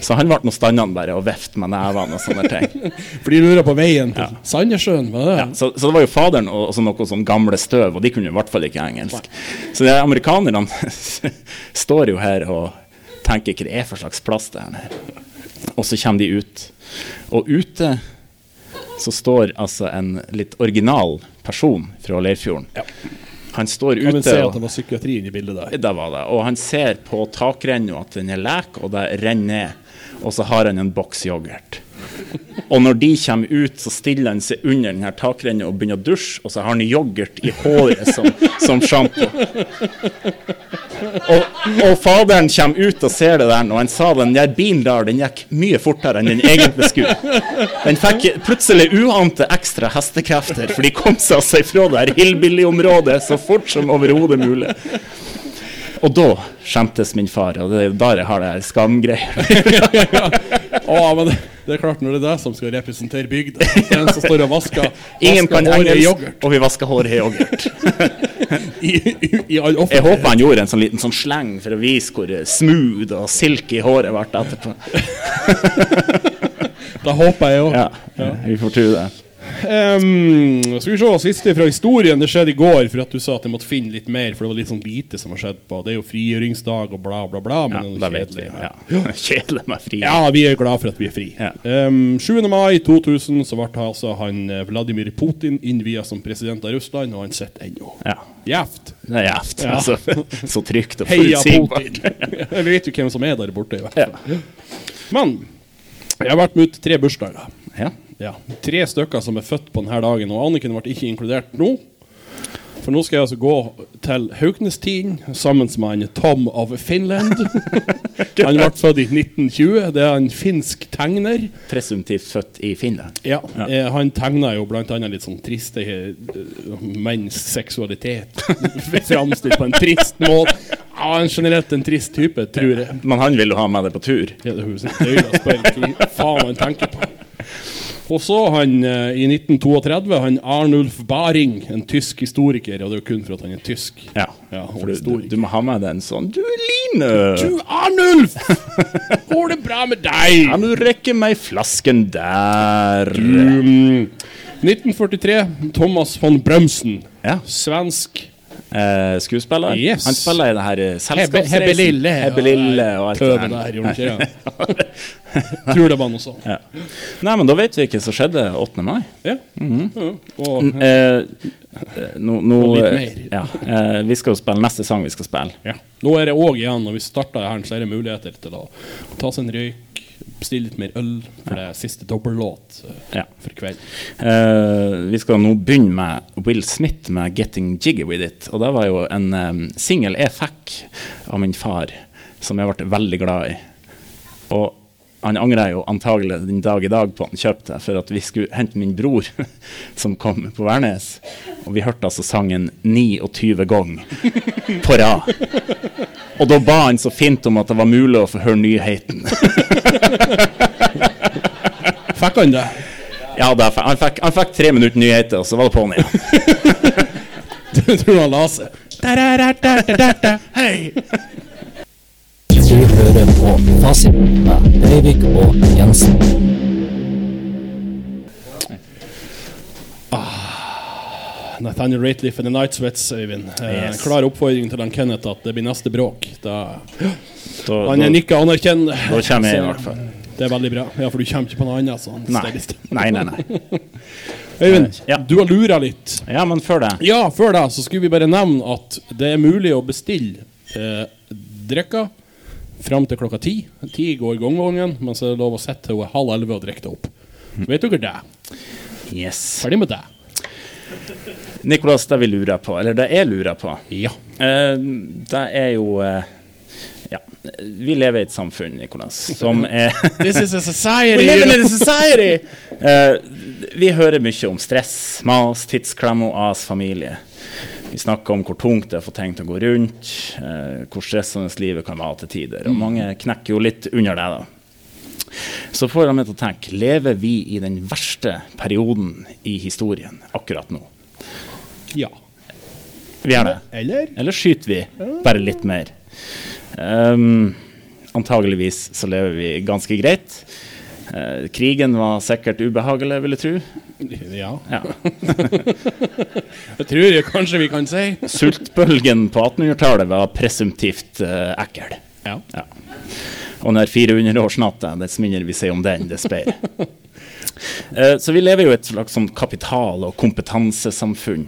Så han ble nå standende bare og vifte med nevene og sånne ting. [LAUGHS] For de lurer på veien til Sandnessjøen, det det? Ja, så, så det var jo faderen og, og så noe sånn gamle støv, og de kunne i hvert fall ikke engelsk. Så de amerikanerne [LAUGHS] står jo her og tenker hva det er for slags plass det er her. Og så kommer de ut. Og ute så står altså en litt original person fra Leirfjorden. Han står Kan vi ute se at det var psykiatri inni bildet der? det var det. Og han ser på takrenna at den er lek, og det renner ned. Og så har han en boks yoghurt. Og når de kommer ut, så stiller han seg under denne takrenna og begynner å dusje, og så har han yoghurt i håret som, som sjampo. Og, og faderen kommer ut og ser det der, og han sa den der bilen der, den gikk mye fortere enn den egentlig skulle. Den fikk plutselig uante ekstra hestekrefter, for de kom seg altså ifra det her hillbilly-området så fort som overhodet mulig. Og da skjemtes min far, og det er jo der jeg har det her skamgreier. Å, men det, er klart, når det er deg som skal representere bygda, den som står og vasker, [LAUGHS] Ingen kan engelsk, yoghurt og vi vasker håret i yoghurt. [LAUGHS] i, i, i Jeg håper han gjorde en sånn liten sånn sleng for å vise hvor smooth og silky håret ble etterpå. [LAUGHS] Da håper jeg òg. Ja, vi får tro det. Skal vi se, siste fra historien. Det skjedde i går, for at du sa at jeg måtte finne litt mer, for det var litt sånn lite som har skjedd på. Det er jo frigjøringsdag og bla, bla, bla. Men det det er vi. kjedelig. Ja. [LAUGHS] Kjedelig med fri. Ja, vi er glad for at vi er fri. Ja. Um, 7. mai 2000 så ble altså han eh, Vladimir Putin innvia som president av Russland, og han sitter ennå. Ja. Det er. Ja. Altså, [LAUGHS] så trygt og forutsigbart. Putin! [LAUGHS] Jeg vet jo hvem som er der borte. i hvert fall. Ja. Men jeg har vært med ut tre bursdager. Ja. Ja, Tre stykker som er født på denne dagen, og Anniken ble ikke inkludert nå. For nå skal jeg altså gå til Hauknestien sammen med han Tom of Finland. [LAUGHS] han ble født i 1920. Det er en finsk tegner. Presumptivt født i Finland. Ja, ja. Han tegna jo annet litt sånn triste eh, menns seksualitet. [LAUGHS] Framstilt på en trist måte. Ja, en generelt en trist type, tror jeg. Men han vil jo ha med deg på tur. Ja, det er hva faen han tenker på. Og så han eh, i 1932, han Arnulf Baring, en tysk historiker. Og det er jo kun for at han er tysk. Ja, Ja, for du, du, må ha med deg en sånn Du, Line! Du, Arnulf! Går det bra med deg? Kan du rekke meg flasken der? Du, 1943, Thomas von Brømsen. Ja. Svensk. Eh, skuespiller. Yes. Han spiller i det her eh, selskapsreisen. Hebbe Lille. Hebbe Lille og alt det der, gjorde ikke det? Tror det var noe sånt. Ja. Nei, men da vet vi ikke hva som skjedde 8. mai. Ja. ja. Og, Eh, eh, nå, Og litt eh, mer. Ja, eh, vi skal jo spille neste sang vi skal spille. ja. Nå er det òg igjen, når vi starter her, så er det muligheter til å ta seg en røyk, bestille litt mer øl, for det er siste dobbellåt eh, Ja. for i kveld. Uh, vi skal nå begynne med Will Smith med 'Getting Jiggy With It'. Og det var jo en um, singel jeg fikk av min far, som jeg ble veldig glad i. Og han angrer jo antagelig den dag i dag på at han kjøpte, for at vi skulle hente min bror, [LAUGHS] som kom på Værnes. Og vi hørte altså sangen 29 ganger på rad. Og da ba han så fint om at det var mulig å få høre nyheten. Fikk han det? Ja, det fikk, han, fikk, han fikk tre minutter nyheter, og så var det på'n igjen. [LAUGHS] Du tror han la seg? Hei! Du hører på Fasiten med Breivik og Jensen. Nathaniel Rateliff and The Night Sweats, Øyvind. Eh, Yes. Klar oppfordring til han Kenneth at det blir neste bråk. Da, Da, han er nikka anerkjennende. da kommer jeg i hvert fall. Det er veldig bra. Ja, for du kommer ikke på noe annet. Så han Nei. nei, nei. nei. [LAUGHS] Øyvind, Ja. du har lura litt. Ja, men før det Ja, før det så skulle vi bare nevne at det er mulig å bestille eh, drikker fram til klokka ti. Ti går gonggongen, men så er det lov å sitte til hun er halv elleve og drikke det opp. Så vet dere det? Yes. Ferdig med det? Nicolas, det vi lurer på, eller det jeg lurer på, Ja. eh, det er jo eh, Ja, vi lever i et samfunn, Nikolas, som er [LAUGHS] This is a society! We live in a society! Eh, vi hører mye om stress, mas, tidsklem og as familie. Vi snakker om hvor tungt det er å få ting til å gå rundt, hvor stressende livet kan være til tider. Og mange knekker jo litt under det, da. Så får jeg meg til å tenke, lever vi i den verste perioden i historien akkurat nå? Ja. Vi gjør det. Eller? Eller skyter vi bare litt mer? Um, antageligvis så lever vi ganske greit. Uh, krigen var sikkert ubehagelig, vil jeg tro. Ja. Ja. [LAUGHS] jeg tror jeg kanskje vi kan si. Sultbølgen på 1800-tallet var presumptivt uh, ekkel. Ja. Ja. Og når 400-årsnatta, dess mindre vi sier om den, dess bedre. [LAUGHS] Eh, Så vi lever jo i et slags sånn kapital- og kompetansesamfunn.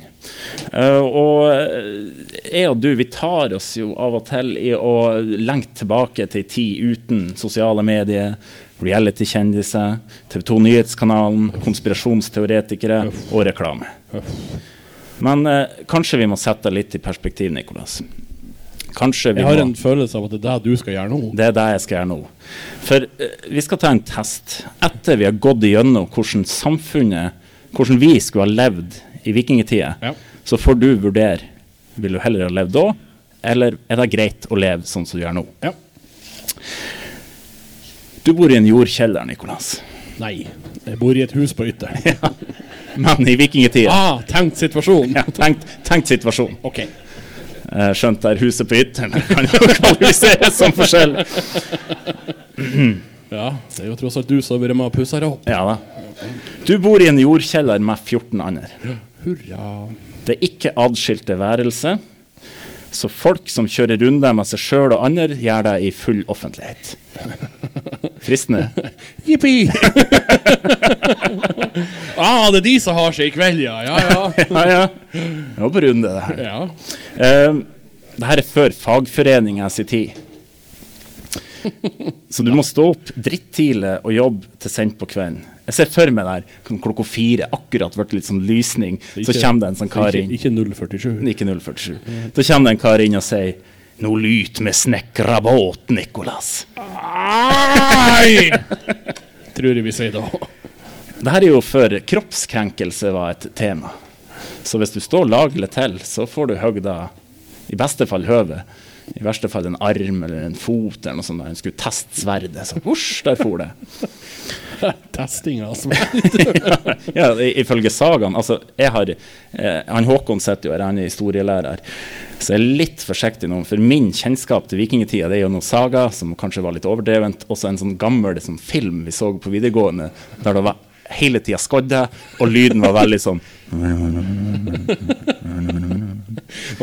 Eh, Og eh, jeg og du, vi tar oss jo av og til i å lengte tilbake til en tid uten sosiale medier, reality-kjendiser, TV 2 Nyhetskanalen, konspirasjonsteoretikere og reklame. Men kanskje vi må sette litt i perspektiv, Nicolas. Kanskje vi Jeg har må en følelse av at det er det du skal gjøre nå. det er det jeg skal gjøre nå. For uh, vi skal ta en test. Etter vi har gått igjennom hvordan samfunnet, hvordan vi skulle ha levd i vikingtida, Ja. så får du vurdere. Vil du heller ha levd da, eller er det greit å leve sånn som du gjør nå? Ja. Du bor i en jordkjeller, Nikolas. Nei. Jeg bor i et hus på Ytteren. [LAUGHS] Men i vikingtida Ah, tenkt situasjon. ja, tenkt, tenkt situasjon. Ok. Eh, skjønt der huset på Ytteren kan jo [LAUGHS] kvalifiseres som forskjell. [CLEARS THROAT] Ja, det er jo tross alt du som har vært med og pussa opp. Ja da. Du bor i en jordkjeller med 14 andre. Hurra. Det er ikke adskilte værelse, så folk som kjører runder med seg sjøl og andre, gjør det i full offentlighet. [LAUGHS] Fristende? [LAUGHS] Jippi! [LAUGHS] ah, det er de som har seg i kveld, ja. Ja, ja. [LAUGHS] Ja, ja. Det var på runde, det her. ja. Um, det her er før fagforeninga si tid. Så du må stå opp drittidlig og jobbe til sent på kvelden. Jeg ser for meg der klokka fire, akkurat blitt litt sånn lysning, så Ikke- kommer det en sånn kar Ikke, inn. ikke 047. Ikke 047. Så kommer det en kar inn og sier Nå lyt med snekra båt, Nikolas. Nei! [LAUGHS] Tror jeg vi sier da. Det her er jo før kroppskrenkelse var et tema. Så hvis du står laglig til, så får du høgda i beste fall høvet. I verste fall en arm eller en fot eller noe sånt. der. hun skulle teste sverdet, så husj, der for det. [LAUGHS] Testing, altså. [LAUGHS] ja, i- ifølge sagaen. Altså, jeg har, eh, han Håkon sitter jo her, han er historielærer. Så jeg er litt forsiktig nå, for min kjennskap til vikingtida det er jo noen saga som kanskje var litt overdrevent. Også en sånn gammel sånn film vi så på videregående, der det var hele tida skodde, og lyden var veldig sånn [LAUGHS]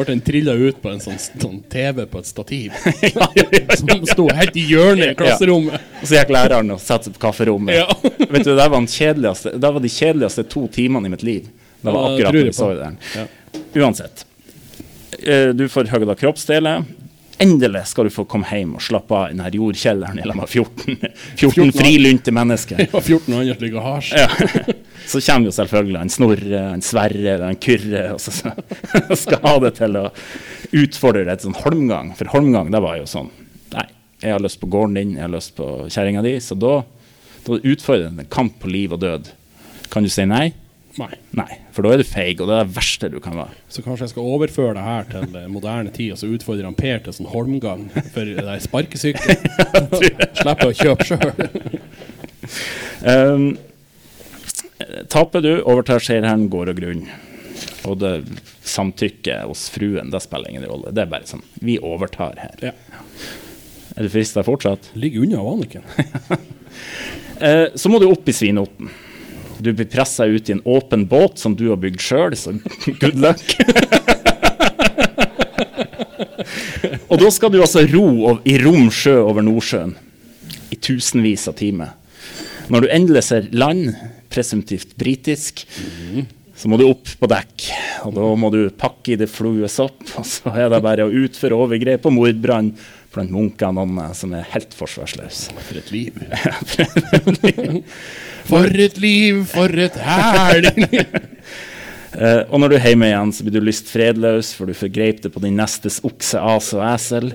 Den trilla ut på en sånn, sånn TV på et stativ [LAUGHS] som sto helt i hjørnet i klasserommet. Og så gikk læreren og satte seg på kafferommet. [LAUGHS] Vet du, det var, det var de kjedeligste to timene i mitt liv. Det var akkurat da vi så den. Uansett. Eh, Du får høgda kroppsdeler. Endelig skal du få komme hjem og slappe av i denne jordkjelleren i lag med 14, 14 [LAUGHS] frilynte mennesker. [LAUGHS] Ja, 14 andre ligger hasj. Ja. Så kommer jo selvfølgelig en Snorre, en Sverre eller en Kyrre og så, så, skal ha det til å utfordre et sånn holmgang. For holmgang, det var jo sånn Nei, jeg har lyst på gården din, jeg har lyst på kjerringa di. Så da, da utfordrer du en kamp på liv og død. Kan du si nei? Nei. Nei, for da er du feig, og det er det verste du kan være. Så kanskje jeg skal overføre det her til moderne tid, og så utfordrer han Per til sånn holmgang for [LAUGHS] det sparkesykkel. Slipper å kjøpe sjøl. Um, taper du, overtar seierherren gård og grunn. Og det samtykket hos fruen, det spiller ingen rolle. Det er bare sånn, vi overtar her. Ja. Er du frista fortsatt? Ligg unna Anniken. [LAUGHS] uh, så må du opp i Svinoten. Du blir pressa ut i en åpen båt som du har bygd sjøl, så good luck. og da skal du altså ro i rom sjø over Nordsjøen i tusenvis av timer. Når du endelig ser land, presumptivt britisk, så må du opp på dekk. Og da må du pakke i det flues opp, og så er det bare å utføre overgrep og mordbrann blant munker og nonner som er helt forsvarsløse. For et liv. [LAUGHS] For et liv, for et herlig liv. [LAUGHS] Eh, og når du er hjemme igjen, så blir du lyst fredløs, for du forgreip det på din nestes okse, as og esel.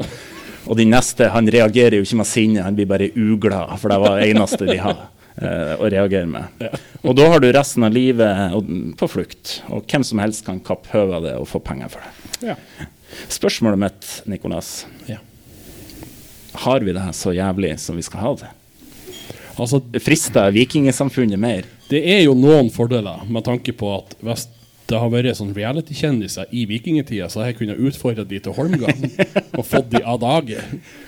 Og din neste han reagerer jo ikke med sinne, han blir bare uglad, for det var det eneste de har uh, å reagere med. Og da har du resten av livet på flukt, og hvem som helst kan kappe høvet av det og få penger for det. Ja. Spørsmålet mitt, Nikolas, ja. har vi det her så jævlig som vi skal ha det? Altså, Frister vikingesamfunnet mer? det er jo noen fordeler med tanke på at hvis det har vært sånn reality-kjendiser i vikingtida, så har jeg kunnet utfordre de til Holmgang [LAUGHS] og fått de av dage.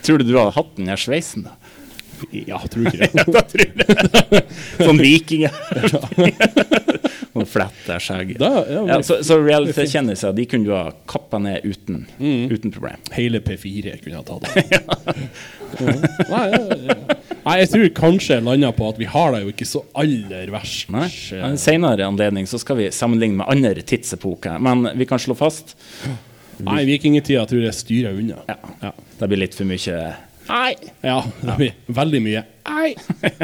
Tror du du hadde hatt den her sveisen, da? Ja, tror ikke det. [LAUGHS] da tror jeg det. [LAUGHS] Sånn vikinger. Og fletter skjegg. Da, ja, Ja, så så reality-kjendiser de kunne du ha kappa ned uten, uten problem. Hele P4 kunne jeg tatt. Mhm. [LAUGHS] Nei, ja. Nei, jeg tror kanskje jeg landa på at vi har det jo ikke så aller verst. Nei, En senere anledning så skal vi sammenligne med andre tidsepoker, men vi kan slå fast Nei, vikingtida tror jeg styrer unna. ja, Ja. det blir litt for mye Ja, det blir veldig mye. Ei. [LAUGHS]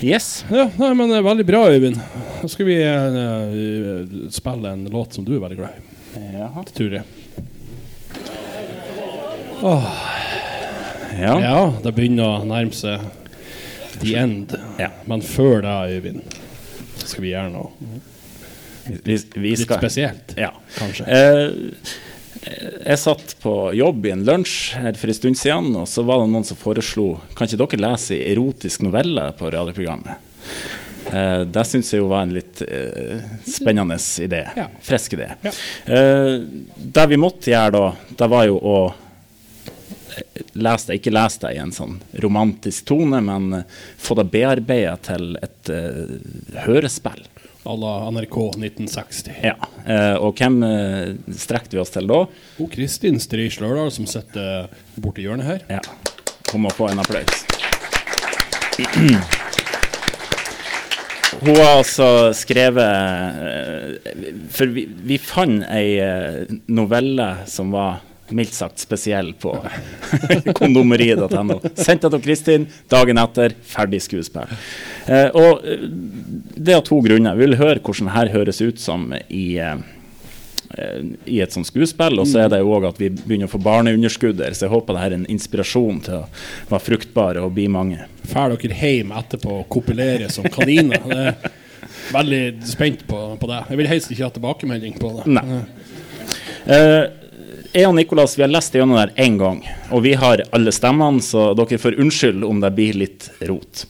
Yes. Ja, nei, men det er veldig bra, Øyvind. Da skal vi uh, spille en låt som du er veldig glad i. Jaha. Det tror jeg. Ja. Ja, det begynner å nærme seg the end. Ja. Men før det, Øyvind, skal vi gjøre noe Vi, vi litt skal spesielt. Ja. Kanskje. Eh, jeg satt på jobb i en lunsj her for en stund siden, og så var det noen som foreslo Kan ikke dere lese erotisk novelle på radioprogrammet? Eh, det syns jeg jo var en litt eh, spennende idé. Ja. Frisk idé. Ja. Eh, det vi måtte gjøre da, det var jo å eh, lese det, ikke lese det i en sånn romantisk tone, men eh, få det bearbeida til et eh, hørespill. À la NRK 1960. Ja. Eh, og hvem eh, strekte vi oss til da? Og Kristin Stri Slørdal, som sitter borti hjørnet her. Ja. Hun må få en applaus. Hun har altså skrevet eh, For vi, vi fant ei novelle som var mildt sagt spesiell på [LAUGHS] kondomeriet.no. Sendt det til Kristin dagen etter, ferdig skuespill. Eh, og eh, det av to grunner. Vi vil høre hvordan det her høres ut som i eh, eh, i et sånt skuespill, og så er det jo òg at vi begynner å få barneunderskudd der, så jeg håper det her er en inspirasjon til å være fruktbare og bli mange. Drar dere hjem etterpå og kopulere som kaniner. Jeg er veldig spent på, på det. Jeg vil helst ikke ha tilbakemelding på det. Nei. Eh, jeg og Nikolas vi har lest gjennom der én gang, og vi har alle stemmene, så dere får unnskylde om det blir litt rot.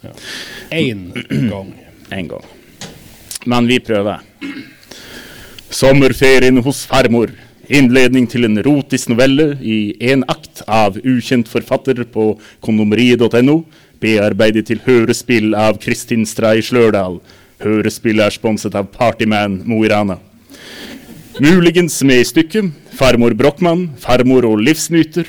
Én gang. [CLEARS THROAT] En gang. Men vi prøver. Sommerferien hos farmor. Innledning til en rotisk novelle i én akt av ukjent forfatter på kondomeriet.no. Bearbeidet til hørespill av Kristin Stray Slørdal. Hørespillet er sponset av Partyman Mo i Rana. Muligens med i stykket farmor Brochmann, farmor og livsnyter.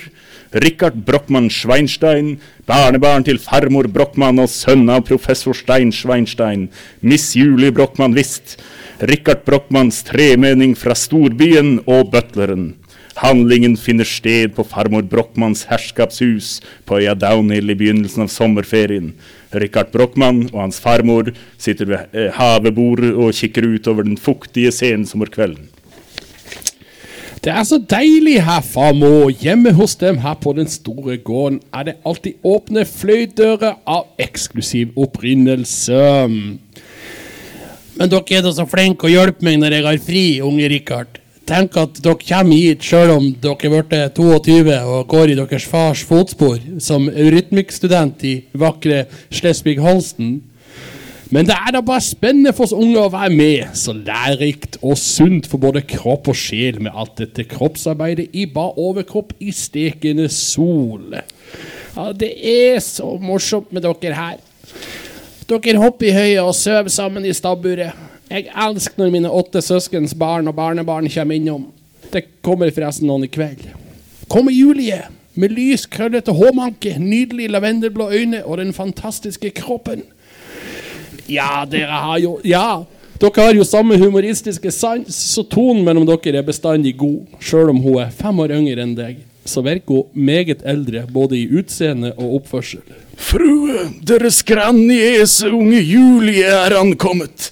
Richard Brochmann Schweinstein, barnebarn til farmor Brochmann og sønn av professor Stein Schweinstein. Miss Julie Brochmann Wist. Richard Brochmanns tremening fra storbyen og butleren. Handlingen finner sted på farmor Brochmanns herskapshus på øya Downhill i begynnelsen av sommerferien. Richard Brochmann og hans farmor sitter ved eh, havebordet og kikker utover den fuktige sensommerkvelden. Det er så deilig her farmor. Hjemme hos dem her på den store gården er det alltid åpne fløydører av eksklusiv opprinnelse. Men dere er da så flinke å hjelpe meg når jeg har fri, unge Rikard. Tenk at dere kommer hit selv om dere ble 22 og går i deres fars fotspor som rytmikkstudent i vakre Slesvig-Holsten. Men det er da bare spennende for oss unge å være med. Så lærerikt og sunt for både kropp og sjel med alt dette kroppsarbeidet i bar overkropp i stekende sol. Ja, det er så morsomt med dere her. Dere hopper i høyet og sover sammen i stabburet. Jeg elsker når mine åtte søskens barn og barnebarn kommer innom. Det kommer forresten noen i kveld. Kommer Julie med lys, krøllete hårmanke, nydelig lavendelblå øyne og den fantastiske kroppen. Ja, dere har jo Ja, dere har jo samme humoristiske sans, så tonen mellom dere er bestandig god, sjøl om hun er fem år yngre enn deg. Så virker hun meget eldre, både i utseende og oppførsel. Frue, deres grandniese unge Julie er ankommet.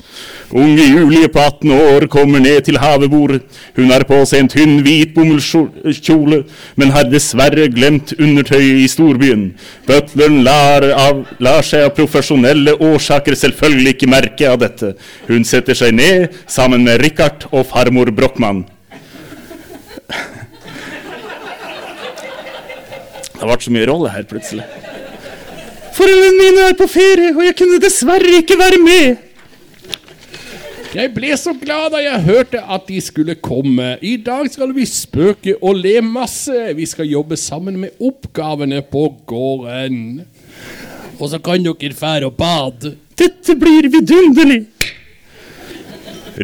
Unge Julie på 18 år kommer ned til havebordet. Hun har på seg en tynn, hvit bomullskjole, men har dessverre glemt undertøyet i storbyen. Butleren lar, av, lar seg av profesjonelle årsaker selvfølgelig ikke merke av dette. Hun setter seg ned sammen med Richard og farmor Brochmann. Det ble så mye rolle her plutselig. Foreldrene mine er på ferie, og jeg kunne dessverre ikke være med. Jeg ble så glad da jeg hørte at de skulle komme. I dag skal vi spøke og le masse. Vi skal jobbe sammen med oppgavene på gården. Og så kan dere fære og bade. Dette blir vidunderlig.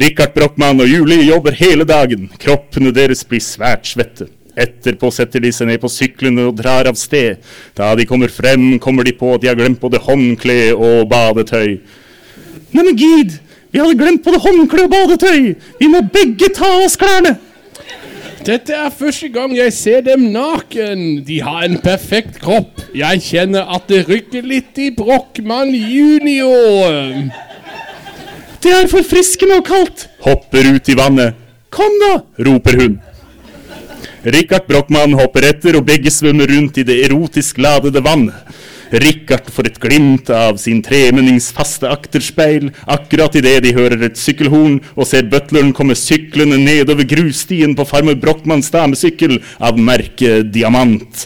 Richard Brochmann og Julie jobber hele dagen. Kroppene deres blir svært svette. Etterpå setter de seg ned på syklene og drar av sted. Da de kommer frem, kommer de på at de har glemt både håndkle og badetøy. Neimen gid, vi hadde glemt både håndkle og badetøy! Vi må begge ta av oss klærne! Dette er første gang jeg ser dem naken. De har en perfekt kropp. Jeg kjenner at det rykker litt i Brochmann junior. Det er forfriskende og kaldt! Hopper ut i vannet. Kom da, roper hun. Richard Brochmann hopper etter, og begge svømmer rundt i det erotisk ladede vannet. Richard får et glimt av sin tremennings faste akterspeil akkurat idet de hører et sykkelhorn og ser butleren komme syklende nedover grusstien på farmer Brochmanns damesykkel av merket Diamant.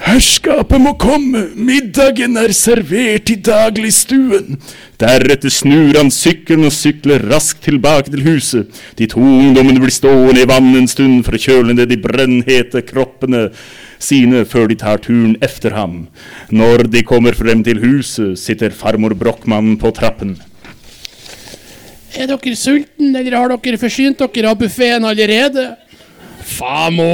Herskapet må komme, middagen er servert i dagligstuen. Deretter snur han sykkelen og sykler raskt tilbake til huset. De to ungdommene blir stående i vannet en stund for å kjøle ned de brennhete kroppene sine før de tar turen efter ham. Når de kommer frem til huset, sitter farmor Brochmann på trappen. Er dere sulten, eller har dere forsynt dere av buffeen allerede? Famo!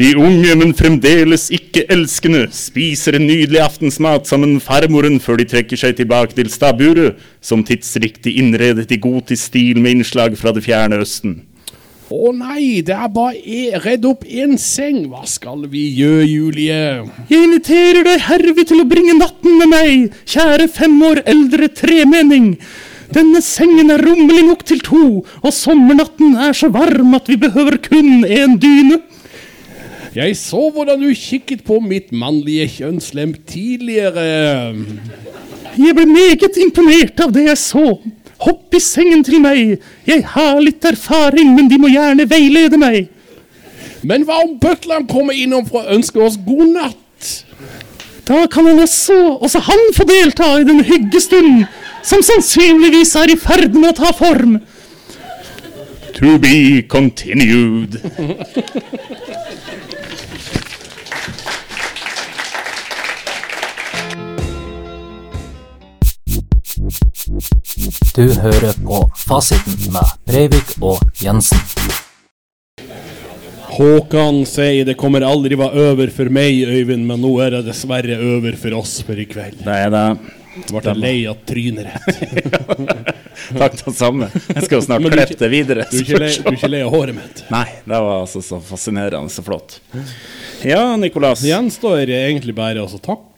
De unge, men fremdeles ikke elskende, spiser en nydelig aftensmat sammen med farmoren før de trekker seg tilbake til stabburet, som tidsriktig innredet i gotisk stil med innslag fra det fjerne Østen. Å nei, det er bare e redd opp én seng. Hva skal vi gjøre, Julie? Jeg inviterer deg herved til å bringe natten med meg, kjære fem år eldre tremenning. Denne sengen er rommelig nok til to, og sommernatten er så varm at vi behøver kun en dyne. Jeg så hvordan du kikket på mitt mannlige kjønnslem tidligere. Jeg ble meget imponert av det jeg så. Hopp i sengen til meg. Jeg har litt erfaring, men de må gjerne veilede meg. Men hva om butleren kommer innom for å ønske oss god natt? Da kan han også, også han få delta i den hyggestunden som sannsynligvis er i ferd med å ta form. To be continued. [LAUGHS] Du hører på Fasiten med Breivik og Jensen. Håkan sier det kommer aldri være over for meg, Øyvind, men nå er det dessverre over for oss for i kveld. Det er det. Jeg ble lei av trynet ditt. [LAUGHS] Takk det samme. Jeg skal jo snart [LAUGHS] klippe det videre. Du er ikke lei, du er ikke lei av håret mitt. Nei, det var altså så fascinerende så flott. Ja, Nikolas. Det gjenstår egentlig bare å takke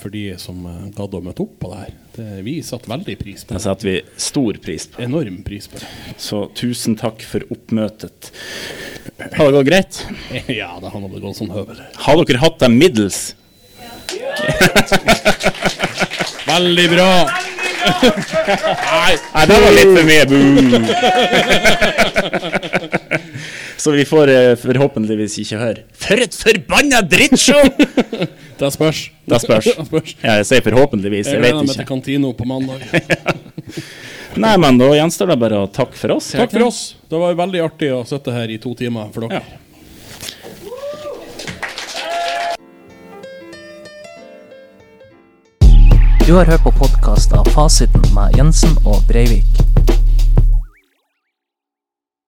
for de som eh, gadd å møte opp på det her. Det, vi satte veldig pris på Det det. setter vi stor pris på. Enorm pris på det. Så tusen takk for oppmøtet. Har det gått greit? [LAUGHS] Ja, det har nå gått sånn høvel. Har dere hatt dem middels? [LAUGHS] Veldig bra! Nei, det var litt for mye boo! [LAUGHS] Så vi får eh, forhåpentligvis ikke høre For et forbanna drittshow! [LAUGHS] Det spørs. Det [LAUGHS] spørs. Ja, jeg sier forhåpentligvis, Jeg jeg gleder vet meg til ikke. Kantino på mandag. [LAUGHS] Nei, men da gjenstår det bare å takke for oss. Takk for oss. Det var veldig artig å sitte her i to timer for dere. Ja. Du har hørt på podkast av Fasiten med Jensen og Breivik.